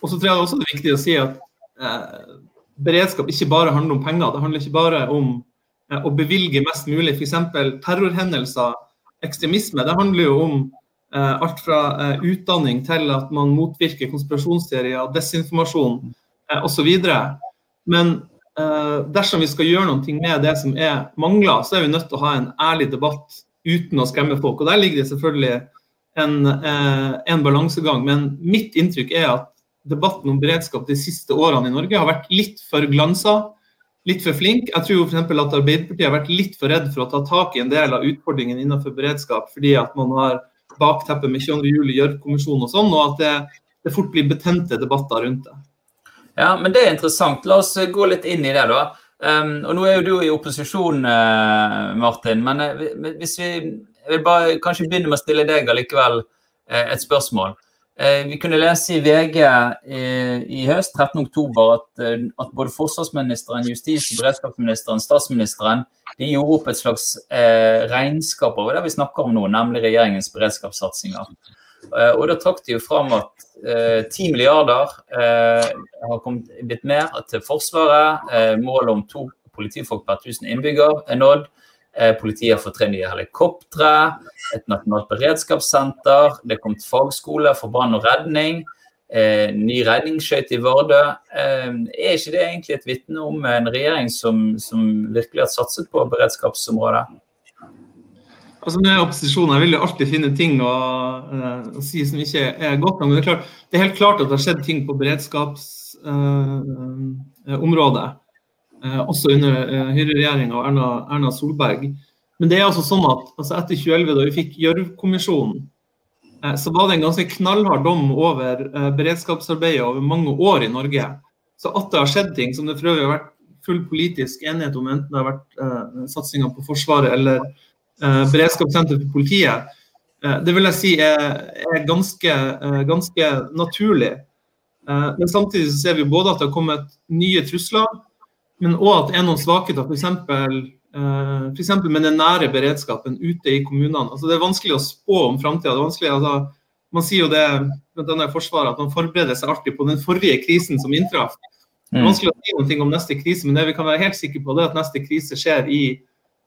Og så tror jeg også det er viktig å si at eh, beredskap ikke bare handler om penger. Det handler ikke bare om å bevilge mest mulig. F.eks. terrorhendelser, ekstremisme. Det handler jo om eh, alt fra eh, utdanning til at man motvirker konspirasjonsteorier, desinformasjon eh, osv. Men eh, dersom vi skal gjøre noe med det som er mangler, så er vi nødt til å ha en ærlig debatt uten å skremme folk. Og Der ligger det selvfølgelig en, eh, en balansegang. Men mitt inntrykk er at debatten om beredskap de siste årene i Norge har vært litt for glansa litt for flink. Jeg tror f.eks. at Arbeiderpartiet har vært litt for redd for å ta tak i en del av utfordringen innenfor beredskap, fordi at man har bakteppet med 22. juli, Gjørv-kommisjonen og sånn, og at det, det, fort blir betente debatter rundt det. Ja, men Det er interessant. La oss gå litt inn i det, da. Um, og Nå er jo du i opposisjon, uh, Martin. Men uh, hvis vi jeg vil bare kanskje begynne med å stille deg allikevel et spørsmål. Eh, vi kunne lese i VG eh, i høst, 13.10, at, eh, at både forsvarsministeren, justis- og beredskapsministeren, statsministeren de gjorde opp et slags eh, regnskap over det vi snakker om nå, nemlig regjeringens beredskapssatsinger. Eh, og Da trakk de jo fram at eh, 10 milliarder har kommet, blitt mer til Forsvaret. målet om to politifolk per 1000 innbygger er nådd. Eh, politiet har fått tre nye helikoptre, et nasjonalt beredskapssenter, det er kommet fagskole for brann og redning, eh, ny redningsskøyte i Vardø. Eh, er ikke det egentlig et vitne om en regjering som, som, virkelig har satset på beredskapsområdet? Altså, Når jeg er opposisjon, jeg vil jo alltid finne ting å, å, si som ikke er godt nok. Men det er, klart, det er helt klart at det har skjedd ting på beredskapsområdet. Eh, også under eh, Høyre-regjeringa og Erna, Erna, Solberg. Men det er altså sånn at altså etter 2011, da vi fikk Gjørv-kommisjonen, eh, så var det en ganske knallhard dom over beredskapsarbeidet over mange år i Norge. Så at det har skjedd ting som det for øvrig har vært full politisk enighet om, enten det har vært eh, satsinga på Forsvaret eller eh, beredskapssenter for politiet, uh, det vil jeg si er, er ganske, uh, ganske, naturlig. men samtidig så ser vi både at det har kommet nye trusler, men òg at det er noen svakheter, f.eks. Uh, f.eks. med den nære beredskapen ute i kommunene. Altså, det er vanskelig å spå om framtida. Altså, man sier jo det bl.a. i Forsvaret at man forbereder seg alltid på den forrige krisen som inntraff. Det er mm. vanskelig å si noe om neste krise, men det vi kan være helt sikre på, det er at neste krise skjer i,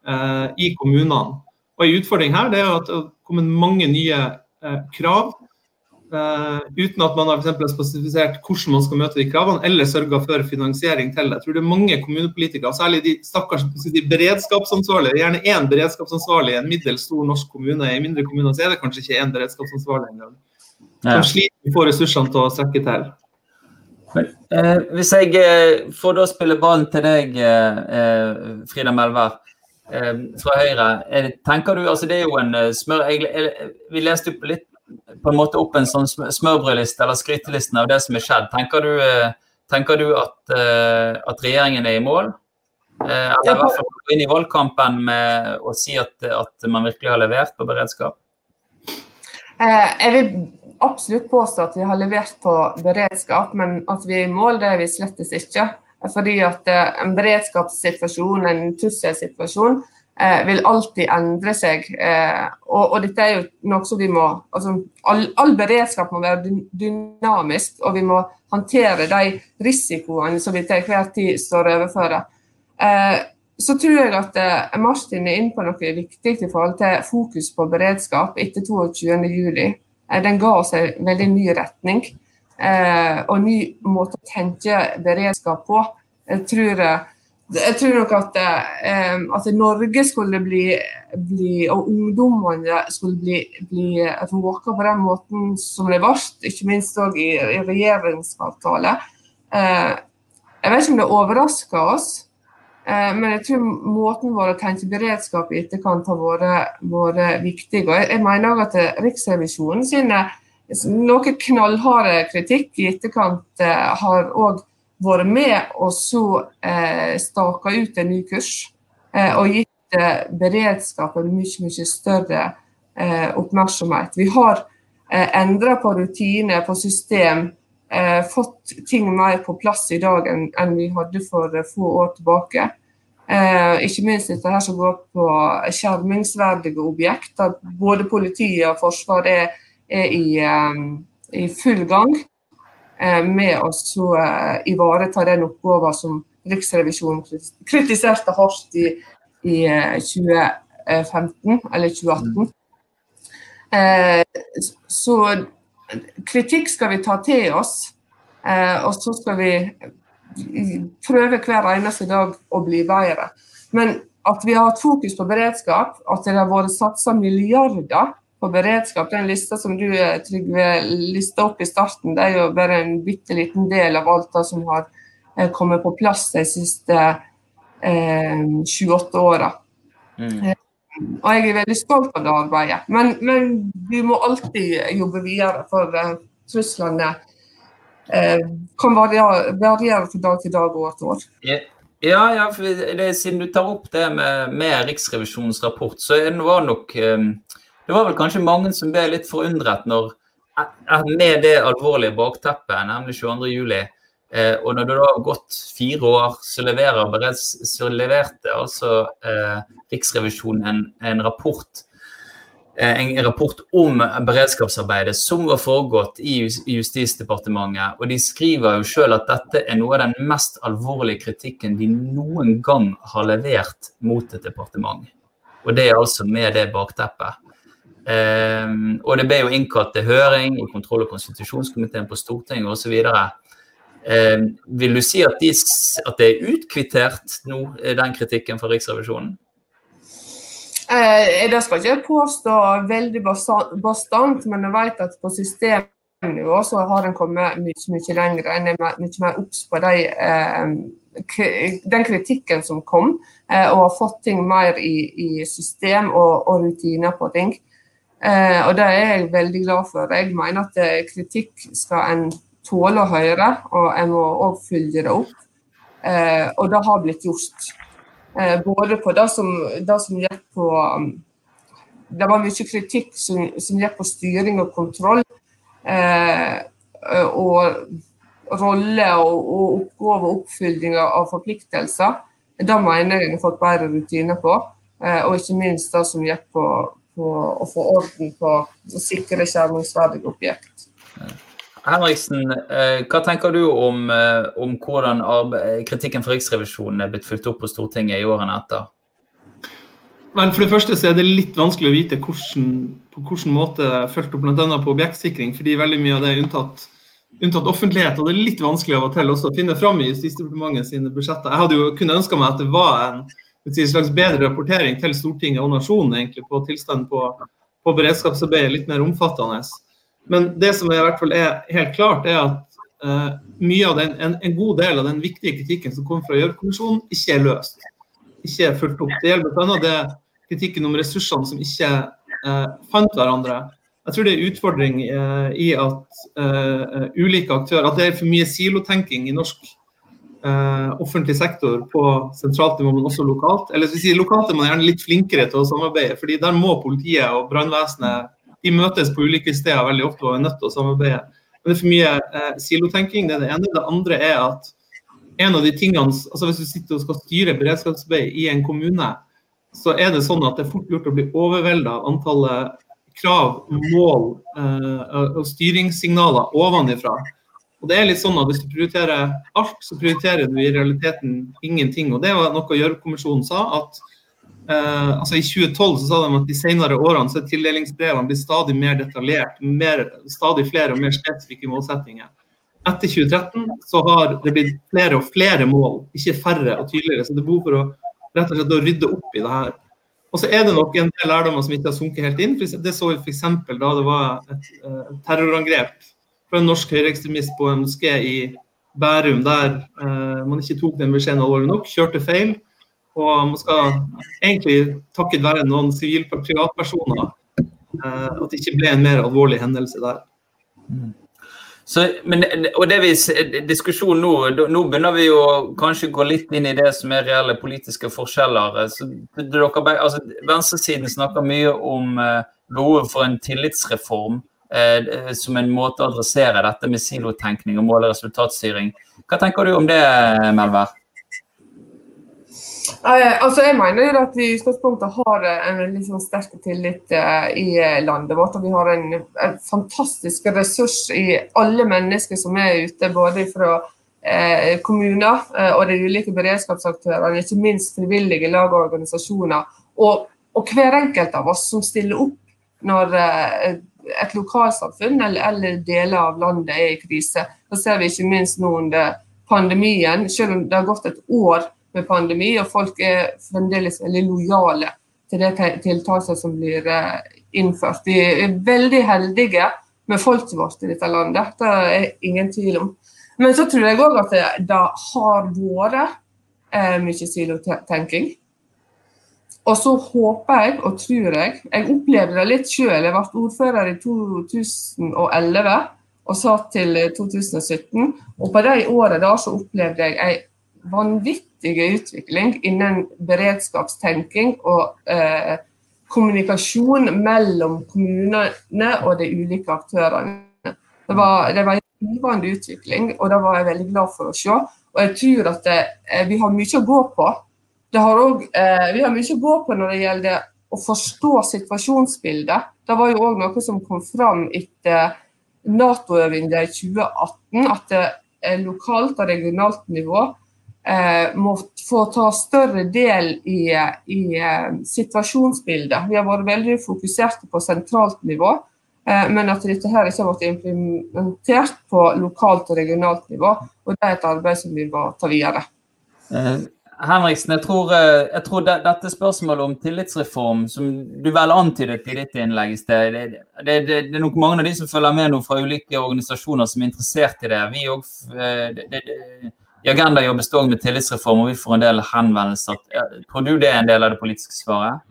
uh, i kommunene. Og En utfordring her det er at det har kommet mange nye uh, krav Uh, uten at man har for spesifisert hvordan man skal møte de kravene, eller sørga for finansiering til det. Jeg tror det er mange kommunepolitikere, særlig de stakkars de beredskapsansvarlige, gjerne én beredskapsansvarlig i en middels stor norsk kommune. I mindre kommuner så er det kanskje ikke én beredskapsansvarlig engang. Som sliter med å få ressursene til å strekke til. Eh, hvis jeg eh, får da spille ballen til deg, eh, eh Frida Melvær eh, fra Høyre. tenker du, altså Det er jo en smør... Jeg, jeg, vi leste opp litt på en måte opp en sånn smørbrødliste eller skrytelisten av det som er skjedd. Tenker du, eh, tenker du at, eh, at, regjeringen er i mål? Eh, eller i hvert fall gå inn i valgkampen med å si at, at man virkelig har levert på beredskap? Jeg vil absolutt påstå at vi har levert på beredskap, men at vi er i mål, det er vi slettes ikke. Fordi at en beredskapssituasjon, en trusselsituasjon, vil alltid endre seg. Eh, og, og, dette er jo noe som vi må altså, all, all, beredskap må være dynamisk, og vi må håndtere de risikoene som vi til hver tid står overfor. Eh, så tror jeg at eh, Martin er inne på noe viktig i forhold til fokus på beredskap etter 22.07. Eh, den ga oss en veldig ny retning eh, og ny måte å tenke beredskap på. Jeg tror eh, jeg tror nok at, eh, at Norge skulle bli, bli og ungdommene skulle bli, bli råka på den måten som det ble, ikke minst òg i, i regjeringskvartalet. Eh, jeg vet ikke om det overrasker oss, eh, men jeg tror måten vår å tenke beredskap i etterkant har vært, vært viktig. Og jeg, jeg mener at Riksrevisjonen sine noe knallharde kritikk i etterkant har òg vært med og så eh, staka ut en ny kurs eh, og gitt eh, beredskapen mye, mye større eh, oppmerksomhet. Vi har eh, endra på rutiner, på system, eh, fått ting mer på plass i dag enn, enn vi hadde for eh, få år tilbake. ikke minst dette her som går på skjermingsverdige objekter. Både politiet og Forsvaret er, er i, i full gang. Eh, med å eh, ivareta den oppgaven som Riksrevisjonen kritiserte hardt i, i 2015 eh, eller 2018. Så kritikk skal vi ta til oss, og så skal vi prøve hver eneste dag å bli bedre. Men at vi har hatt fokus på beredskap, at det har vært satsa milliarder på beredskap. Den lista som du eh, Trygve, lista opp i starten, det er jo bare en bitte liten del av alt det som har eh, kommet på plass de siste eh, 28 åra. Mm. Og jeg er veldig stolt av det arbeidet. Men, men vi må alltid jobbe videre, for truslene eh, kan variere, variere fra dag til dag og år til år. Ja, ja det, siden du tar opp det med, med Riksrevisjonens rapport, så var det nok um det var vel kanskje mange som ble litt forundret når med det alvorlige bakteppet, nemlig 22.07, eh, og når det da har gått fire år, så, leverer, så leverte altså eh, Riksrevisjonen en, en rapport Eh, en rapport om beredskapsarbeidet som var foregått i Justisdepartementet. Og de skriver jo selv at dette er noe av den mest alvorlige kritikken de noen gang har levert mot et departement. Og det er altså med det bakteppet. Eh, og det ble jo innkalt til høring i kontroll- og konstitusjonskomiteen på Stortinget osv. Eh, vil du si at, de, at det er utkvittert nå, den kritikken fra Riksrevisjonen? Eh, det skal ikke påstå veldig bastant, men jeg vet at på systemnivå så har en kommet mye, mye lenger. En er mye mer obs på de, eh, den kritikken som kom, eh, og har fått ting mer i, i system og, og, rutiner på ting. Eh, og det er jeg veldig glad for. Jeg mener at eh, kritikk skal en tåle å høre, og en må òg følge det opp. Eh, og det har blitt gjort. Både på det som, det som gikk på Det var mye kritikk som, som gikk på styring og kontroll. Og rolle og, og oppgave og oppfylling av forpliktelser. Det mener jeg har fått bedre rutiner på. Og ikke minst det som gikk på, på å få orden på å sikre skjermingsverdige objekt. Henriksen, eh, hva tenker du om, eh, om hvordan kritikken fra Riksrevisjonen er blitt fulgt opp på Stortinget i årene etter? Men for det første så er det litt vanskelig å vite hvordan, på hvilken måte det er fulgt opp bl.a. på objektsikring, fordi veldig mye av det er unntatt, unntatt, offentlighet. og Det er litt vanskelig av og til også å finne fram i Justisdepartementet sine budsjetter. Jeg hadde jo kunnet ønska meg at det var en, en slags bedre rapportering til Stortinget og nasjonen egentlig på tilstanden på, på beredskapsarbeidet, litt mer omfattende. Men det som i hvert fall er helt klart, er at uh, mye av den, en, en, god del av den viktige kritikken som kom fra Gjørv-kommisjonen, ikke er løst. Ikke er fulgt opp. Det gjelder bl.a. det kritikken om ressursene som ikke uh, fant hverandre. Jeg tror det er utfordring uh, i at ulike aktører At det er for mye silotenking i norsk offentlig sektor på sentralt nivå, men også lokalt. Eller si, Lokalt er man gjerne litt flinkere til å samarbeide, fordi der må politiet og brannvesenet de møtes på ulike steder veldig ofte og er nødt til å samarbeide. Men det er for mye eh, silotenking. Det er det ene. Det andre er at en av de tingene, altså Hvis du sitter og skal styre beredskapsarbeid i en kommune, så er det sånn at det er fort gjort å bli overvelda av antallet krav, mål eh, og styringssignaler ovenifra. Og det er litt sånn at Hvis du prioriterer alt, så prioriterer du i realiteten ingenting. og Det var noe Gjørv-kommisjonen sa. at eh, altså I 2012 så sa de at de senere årene så er tildelingsbrevene blitt stadig mer detaljert, mer, stadig flere og mer spesifikke målsettinger. Etter 2013 så har det blitt flere og flere mål, ikke færre og tydeligere. Så det er behov for å rett og slett å rydde opp i det her. Og så er det nok en del lærdommer som ikke har sunket helt inn. Det så vi f.eks. da det var et et terrorangrep fra en norsk høyreekstremist på en moské i Bærum, der eh, man ikke tok den beskjeden alvorlig nok, kjørte feil og man skal egentlig takket være noen sivil privatpersoner eh, at det ikke ble en mer alvorlig hendelse der. Så, men, og det vi, diskusjonen nå, nå begynner vi å kanskje gå litt inn i det som er reelle politiske forskjeller. Så dere, altså, Venstresiden snakker mye om eh, behovet for en tillitsreform eh, som en måte å adressere dette med silotenkning og mål- og resultatstyring. Hva tenker du om det, Melvær? Eh, altså jeg mener at vi i utgangspunktet har en liksom sterk tillit eh, i landet vårt. og Vi har en, en, fantastisk ressurs i alle mennesker som er ute, både fra eh, kommuner eh, og de ulike beredskapsaktørene, ikke minst frivillige lag og organisasjoner. Og, og, hver enkelt av oss som stiller opp når eh, et lokalsamfunn eller, eller, deler av landet er i krise. Det ser vi ikke minst nå under pandemien. Selv om det har gått et år med pandemi, og folk er fremdeles veldig lojale til det tiltaket som blir eh, innført. Vi er veldig heldige med folket vårt i dette landet, det er ingen tvil om. Men så tror jeg òg at det, det, har vært eh, mye silotenking. Og så håper jeg og tror jeg Jeg opplevde det litt sjøl. Jeg ble ordfører i 2011 og satt til 2017. Og på de årene da så opplevde jeg ei vanvittig utvikling innen beredskapstenking og eh, kommunikasjon mellom kommunene og de ulike aktørene. Det var, det var en givende utvikling, og det var jeg veldig glad for å se. Og jeg tror at det, vi har mye å gå på. Har også, eh, vi har mye å gå på når det gjelder å forstå situasjonsbildet. Det var jo òg noe som kom fram etter Nato-øvinga i 2018, at er lokalt og regionalt nivå eh, må få ta større del i, i eh, situasjonsbildet. Vi har vært veldig fokuserte på sentralt nivå, eh, men at dette her ikke har vært implementert på lokalt og regionalt nivå. og Det er et arbeid som vi må ta videre. Henriksen, jeg tror, eh, jeg tror det, dette spørsmålet om tillitsreform, som du vel antydet i ditt innlegg i sted, det, det, det, det, er nok mange av de som følger med nå fra ulike organisasjoner som er interessert i det. Vi også, eh, I Agenda jobbes det med tillitsreform, og vi får en del henvendelser. Tror du det er en del av det politiske svaret?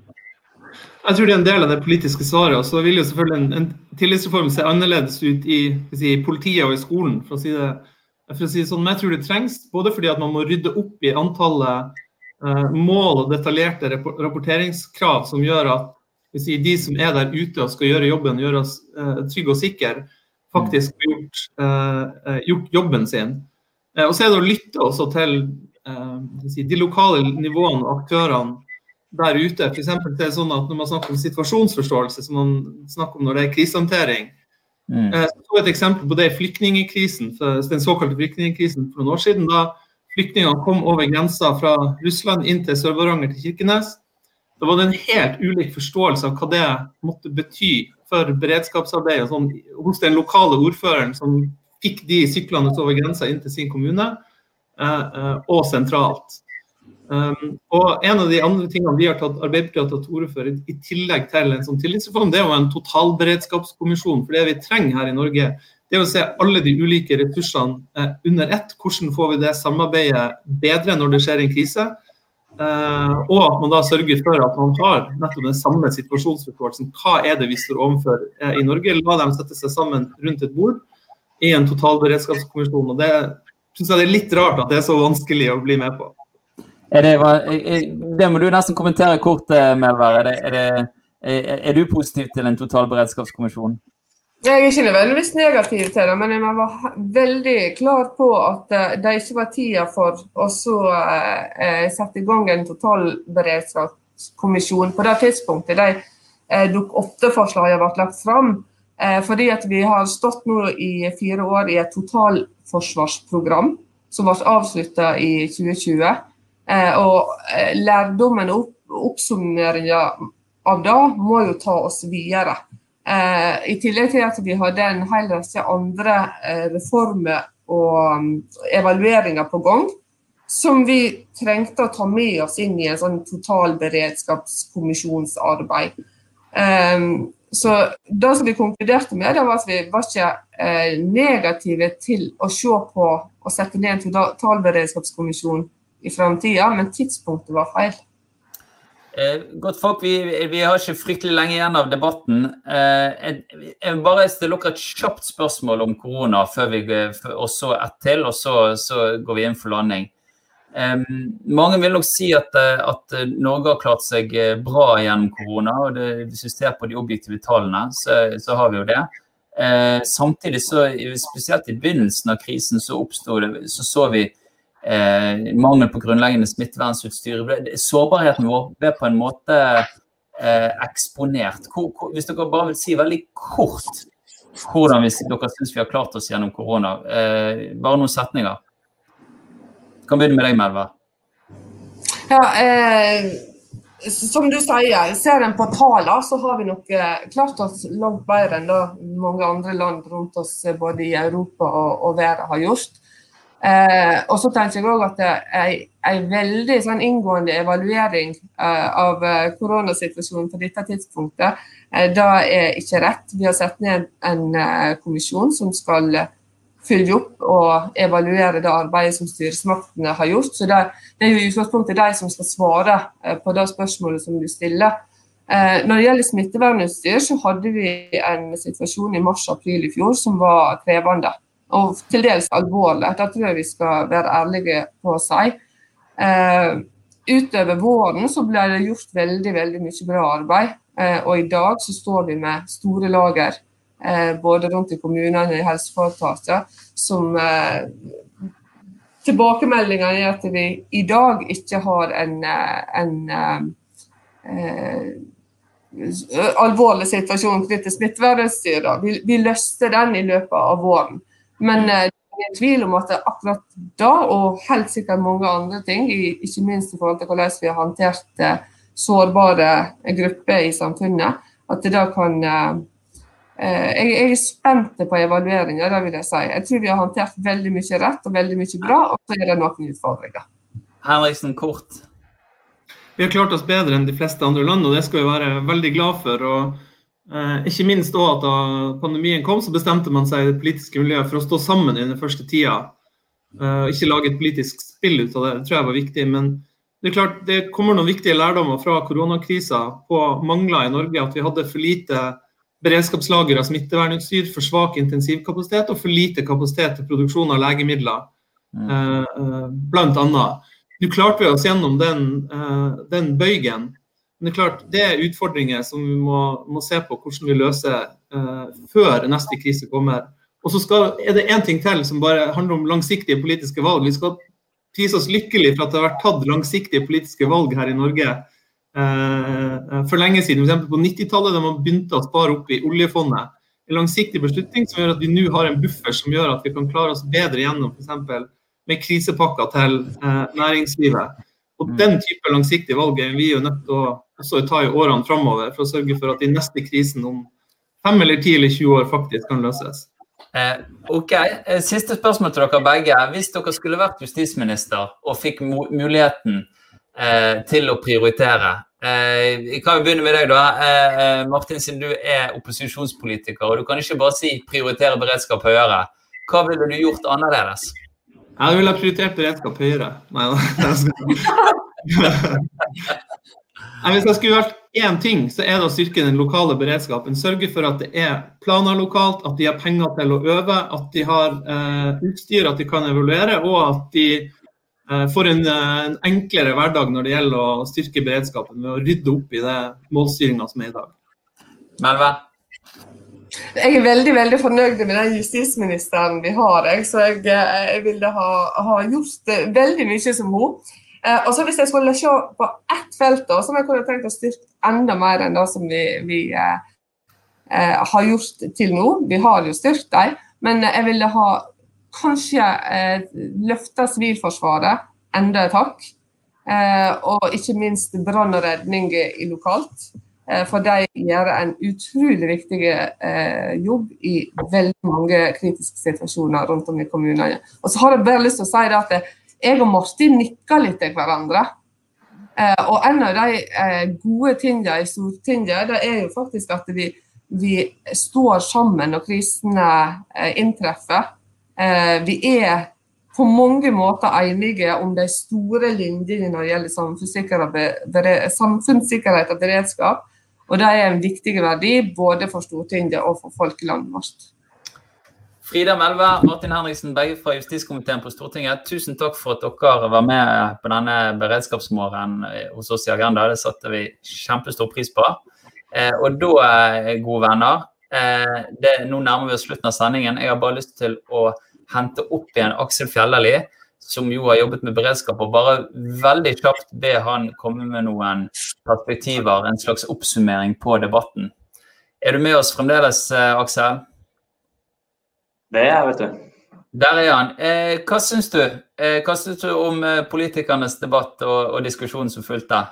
Jeg tror det er en del av det politiske svaret. Og så vil jo selvfølgelig en, en tillitsreform se annerledes ut i si, politiet og i skolen. for å si det for å si det sånn, men jeg tror det trengs både fordi at man må rydde opp i antallet eh, mål og detaljerte rapporteringskrav som gjør at si, de som er der ute og skal gjøre jobben, gjøre oss uh, trygge og sikre, faktisk har gjort, eh, gjort, jobben sin. og så er det å lytte også til si, de lokale nivåene og aktørene der ute. For er det sånn at Når man snakker om situasjonsforståelse, som man snakker om når det er krisehåndtering, Mm. Eh, så et eksempel på det er flyktningkrisen, den såkalte flyktningkrisen for noen år siden. Da flyktningene kom over grensa fra Russland inn til Sør-Varanger til Kirkenes. Da var det en helt ulik forståelse av hva det måtte bety for beredskapsarbeidet sånn, hos den lokale ordføreren som fikk de syklene over grensa inn til sin kommune, eh, eh, og sentralt. Um, og En av de andre tingene vi har tatt, Arbeiderpartiet har tatt orde for, i tillegg til en sånn tillitsreform, det er jo en totalberedskapskommisjon. For det vi trenger her i Norge, det er å se alle de ulike ressursene eh, under ett. Hvordan får vi det samarbeidet bedre når det skjer en krise? Eh, og at man da sørger for at man har nettopp den samme situasjonsforståelsen. Hva er det vi står overfor eh, i Norge? La dem sette seg sammen rundt et bord i en totalberedskapskommisjon. og Det syns jeg det er litt rart at det er så vanskelig å bli med på. Det, det, må du nesten kommentere kort, eh, Melvær. Er, er, er, du positiv til en totalberedskapskommisjon? Jeg er ikke nødvendigvis negativ til det, men jeg var veldig klar på at eh, det ikke var tida for å eh, sette i gang en totalberedskapskommisjon på det tidspunktet de eh, Dokument 8-forslagene ble lagt fram. Eh, fordi at vi har stått nå i fire år i et totalforsvarsprogram som ble avslutta i 2020. Eh, og eh, lærdommen og oppsummeringa av det må jo ta oss videre. Eh, I tillegg til at vi hadde en hel rekke andre reformer og mm, evalueringer på gang, som vi trengte å ta med oss inn i en sånn totalberedskapskommisjonsarbeid. Så det som vi konkluderte med, var at vi var ikke negative til å se på og sette ned en totalberedskapskommisjon i framtida, men tidspunktet var feil. Eh, godt folk, vi, vi, har ikke fryktelig lenge igjen av debatten. Eh, jeg, jeg bare stille dere et kjapt spørsmål om korona, og så ett til, og så, så, går vi inn for landing. Eh, mange vil nok si at, at, Norge har klart seg bra gjennom korona. og det, Hvis vi ser på de objektive tallene, så, så har vi jo det. Eh, samtidig, så, spesielt i begynnelsen av krisen, så, oppstod det, så så vi eh, mangel på grunnleggende smittevernutstyr. Sårbarheten vår ble på en måte eh, eksponert. Hvor, hvor, hvis dere bare vil si veldig kort hvordan vi, dere syns vi har klart oss gjennom korona. Eh, bare noen setninger. Jeg kan begynne med deg, Melva. Ja, eh, som du sier, ser en på tallene, så har vi nok eh, klart oss langt bedre enn mange andre land rundt oss både i Europa og, og verden har gjort. Eh, og så tenker jeg òg at en veldig sånn inngående evaluering eh, av eh, koronasituasjonen på dette tidspunktet, eh, det er ikke rett. Vi har satt ned en eh, kommisjon som skal følge opp og evaluere det arbeidet som styresmaktene har gjort. Så det, det er jo i utgangspunktet de som skal svare eh, på det spørsmålet som du stiller. Når det gjelder smittevernutstyr, så hadde vi en situasjon i mars-april i fjor som var krevende og til dels alvorlig. Det tror jeg vi skal være ærlige på å si. Eh, utover våren så ble det gjort veldig veldig mye bra arbeid. Eh, og i dag så står vi med store lager både rundt i kommunene og i helseforetaket, som tilbakemeldingene er at vi i dag ikke har en, en eh, alvorlig situasjon knyttet til smittevernutstyr. Vi, vi løste den i løpet av våren. Men eh, det er ingen tvil om at akkurat da, og helt sikkert mange andre ting, ikke minst i forhold til hvordan vi har håndtert eh, sårbare grupper i samfunnet, at det da kan eh, jeg, jeg, er spent på evalueringa, det vil jeg si. Jeg tror vi har håndtert veldig mye rett og veldig mye bra, og så er det noen utfordringer. Henriksen, kort. Vi har klart oss bedre enn de fleste andre land, og det skal vi være veldig glad for. og eh, Ikke minst også at da pandemien kom, så bestemte man seg i det politiske miljøet for å stå sammen i den første tida. Eh, ikke lage et politisk spill ut av det. Det tror jeg var viktig. Men det er klart, det kommer noen viktige lærdommer fra koronakrisa på mangler i Norge. At vi hadde for lite beredskapslager av smittevernutstyr, for svak intensivkapasitet og for lite kapasitet til produksjon av legemidler, mm. eh, eh blant annet. Nå klarte vi oss gjennom den, den, bøygen. Men det er klart, det er utfordringer som vi må, må se på hvordan vi løser uh, før neste krise kommer. Og så er det én ting til som bare handler om langsiktige politiske valg. Vi skal prise oss lykkelig for at det har vært tatt langsiktige politiske valg her i Norge uh, for lenge siden. F.eks. på 90-tallet, da man begynte å spare opp i oljefondet. En langsiktig beslutning som gjør at vi nå har en buffer som gjør at vi kan klare oss bedre gjennom f.eks med krisepakker til eh, næringslivet. Og mm. Den type langsiktige valg er vi jo nødt til å ta i årene framover for å sørge for at de neste krisen om fem eller ti eller 20 år faktisk kan løses. Eh, ok, eh, Siste spørsmål til dere begge. Hvis dere skulle vært justisminister og fikk muligheten eh, til å prioritere eh, Jeg kan jo begynne med deg, da. Eh, eh, Martin, siden du er opposisjonspolitiker og du kan ikke bare si 'prioritere beredskap høyere'. Hva ville du gjort annerledes? Jeg ville ha prioritert beredskap høyere. Nei Hvis jeg skulle vært én ting, så er det å styrke den lokale beredskapen. Sørge for at det er planer lokalt, at de har penger til å øve, at de har eh, utstyr, at de kan evaluere, og at de eh, får en, en, enklere hverdag når det gjelder å styrke beredskapen ved å rydde opp i det målstyringa som er i dag. Melve? Jeg er veldig veldig fornøyd med den justisministeren vi har. Jeg, så jeg, eh, jeg ville ha, ha, gjort eh, veldig mye som hun. Eh, og så Hvis jeg skulle se på ett felt da, som jeg kunne tenkt å styrke enda mer enn det som vi, vi eh, har gjort til nå Vi har jo styrket dem, men jeg ville ha kanskje eh, løfta Sivilforsvaret enda et hakk. Eh, og ikke minst brann og redning lokalt. Eh, for de gjør en utrolig viktig eh, jobb i veldig mange kritiske situasjoner rundt om i kommunene. Og så har jeg bare lyst til å si at jeg og Martin nikker litt til hverandre. Eh, og en av de gode tingene i Stortinget det er jo faktisk at vi, vi står sammen når krisene inntreffer. Vi er på mange måter enige om de store linjene når det gjelder samfunnssikkerhet og beredskap. Og det er en viktig verdi både for Stortinget og for folk i landet vårt. Frida Melve, Martin Henriksen, begge fra justiskomiteen på Stortinget. Tusen takk for at dere var med på denne beredskapsmorgenen hos oss i Agenda. Det satte vi kjempestor pris på. Eh, og da, eh, gode venner, eh, det, nå nærmer vi oss slutten av sendingen. Jeg har bare lyst til å hente opp igjen Aksel Fjellerli som jo har jobbet med beredskap, og bare veldig kjapt be han komme med noen perspektiver, en slags oppsummering på debatten. Er du med oss fremdeles, eh, Aksel? Det er jeg, vet du. Der er han. Eh, hva syns du? Eh, hva syns du om politikernes debatt og, og diskusjonen som fulgte?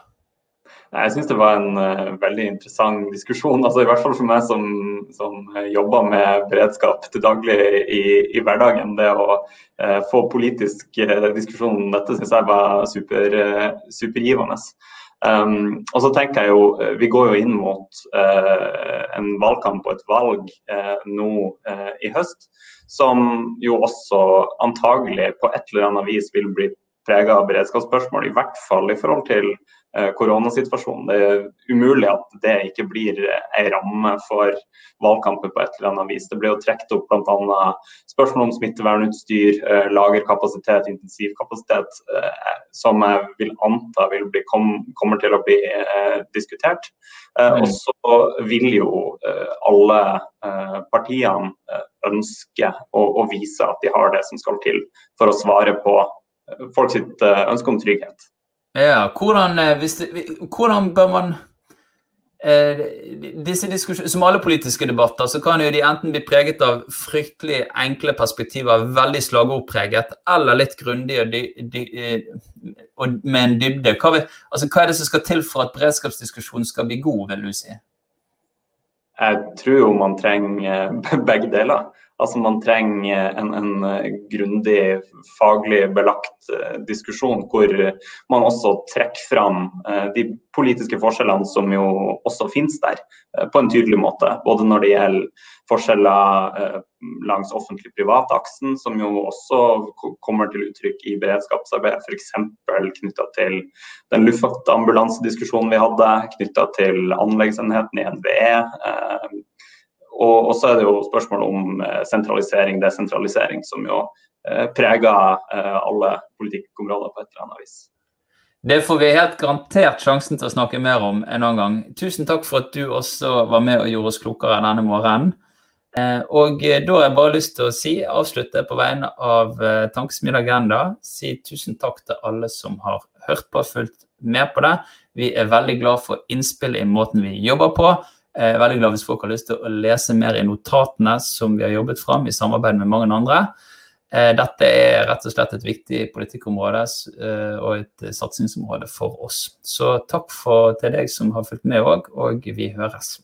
Jeg syns det var en uh, veldig interessant diskusjon. altså I hvert fall for meg som, som jobber med beredskap til daglig i, i hverdagen. Det å uh, få politisk uh, diskusjon om dette syns jeg var super, supergivende. Um, og så tenker jeg jo, Vi går jo inn mot en valgkamp og et valg nå i høst, som jo også antagelig på et eller annet vis vil bli prega beredskapsspørsmål, i hvert fall i forhold til Eh, koronasituasjonen. Det er umulig at det ikke blir en ramme for valgkampen på et eller annet vis. Det ble jo trukket opp bl.a. spørsmål om smittevernutstyr, eh, lagerkapasitet, intensivkapasitet, eh, som jeg vil anta vil bli, kommer til å bli diskutert. Mm. Og så vil jo alle partiene ønske å, å vise at de har det som skal til for å svare på folk sitt ønske om trygghet. Ja, hvordan, eh, det, hvordan bør man eh, disse Som alle politiske debatter så kan jo de enten bli preget av fryktelig enkle perspektiver, veldig slagordpreget, eller litt grundige og, eh, og, med en dybde. Hva, vil, altså, hva er det som skal til for at beredskapsdiskusjonen skal bli god, vil du si? Jeg tror jo man trenger begge deler. Altså Man trenger en, en eh, grundig faglig belagt uh, diskusjon hvor man også trekker fram uh, de politiske forskjellene som jo også finnes der, på en tydelig måte. Både når det gjelder forskjeller langs offentlig-privat-aksen, som jo også kommer til uttrykk i beredskapsarbeid, f.eks. knytta til den luftambulansediskusjonen vi hadde, knytta til anleggsenheten i NVE og, og så er det jo spørsmål om eh, sentralisering, desentralisering, som jo eh, preger eh, alle politikkområder på et eller annet vis. Det får vi helt garantert sjansen til å snakke mer om en annen gang. Tusen takk for at du også var med og gjorde oss klokere denne morgenen. Og da har jeg bare lyst til å si, avslutte på vegne av Tankesmien Agenda, si tusen takk til alle som har hørt på og fulgt med på det. Vi er veldig glad for innspill i måten vi jobber på. Jeg er veldig glad hvis folk har lyst til å lese mer i notatene som vi har jobbet fram i samarbeid med mange andre. Eh, dette er rett og slett et viktig politikkområde eh, og et satsingsområde for oss. Så takk for, til deg som har fulgt med òg, og vi høres.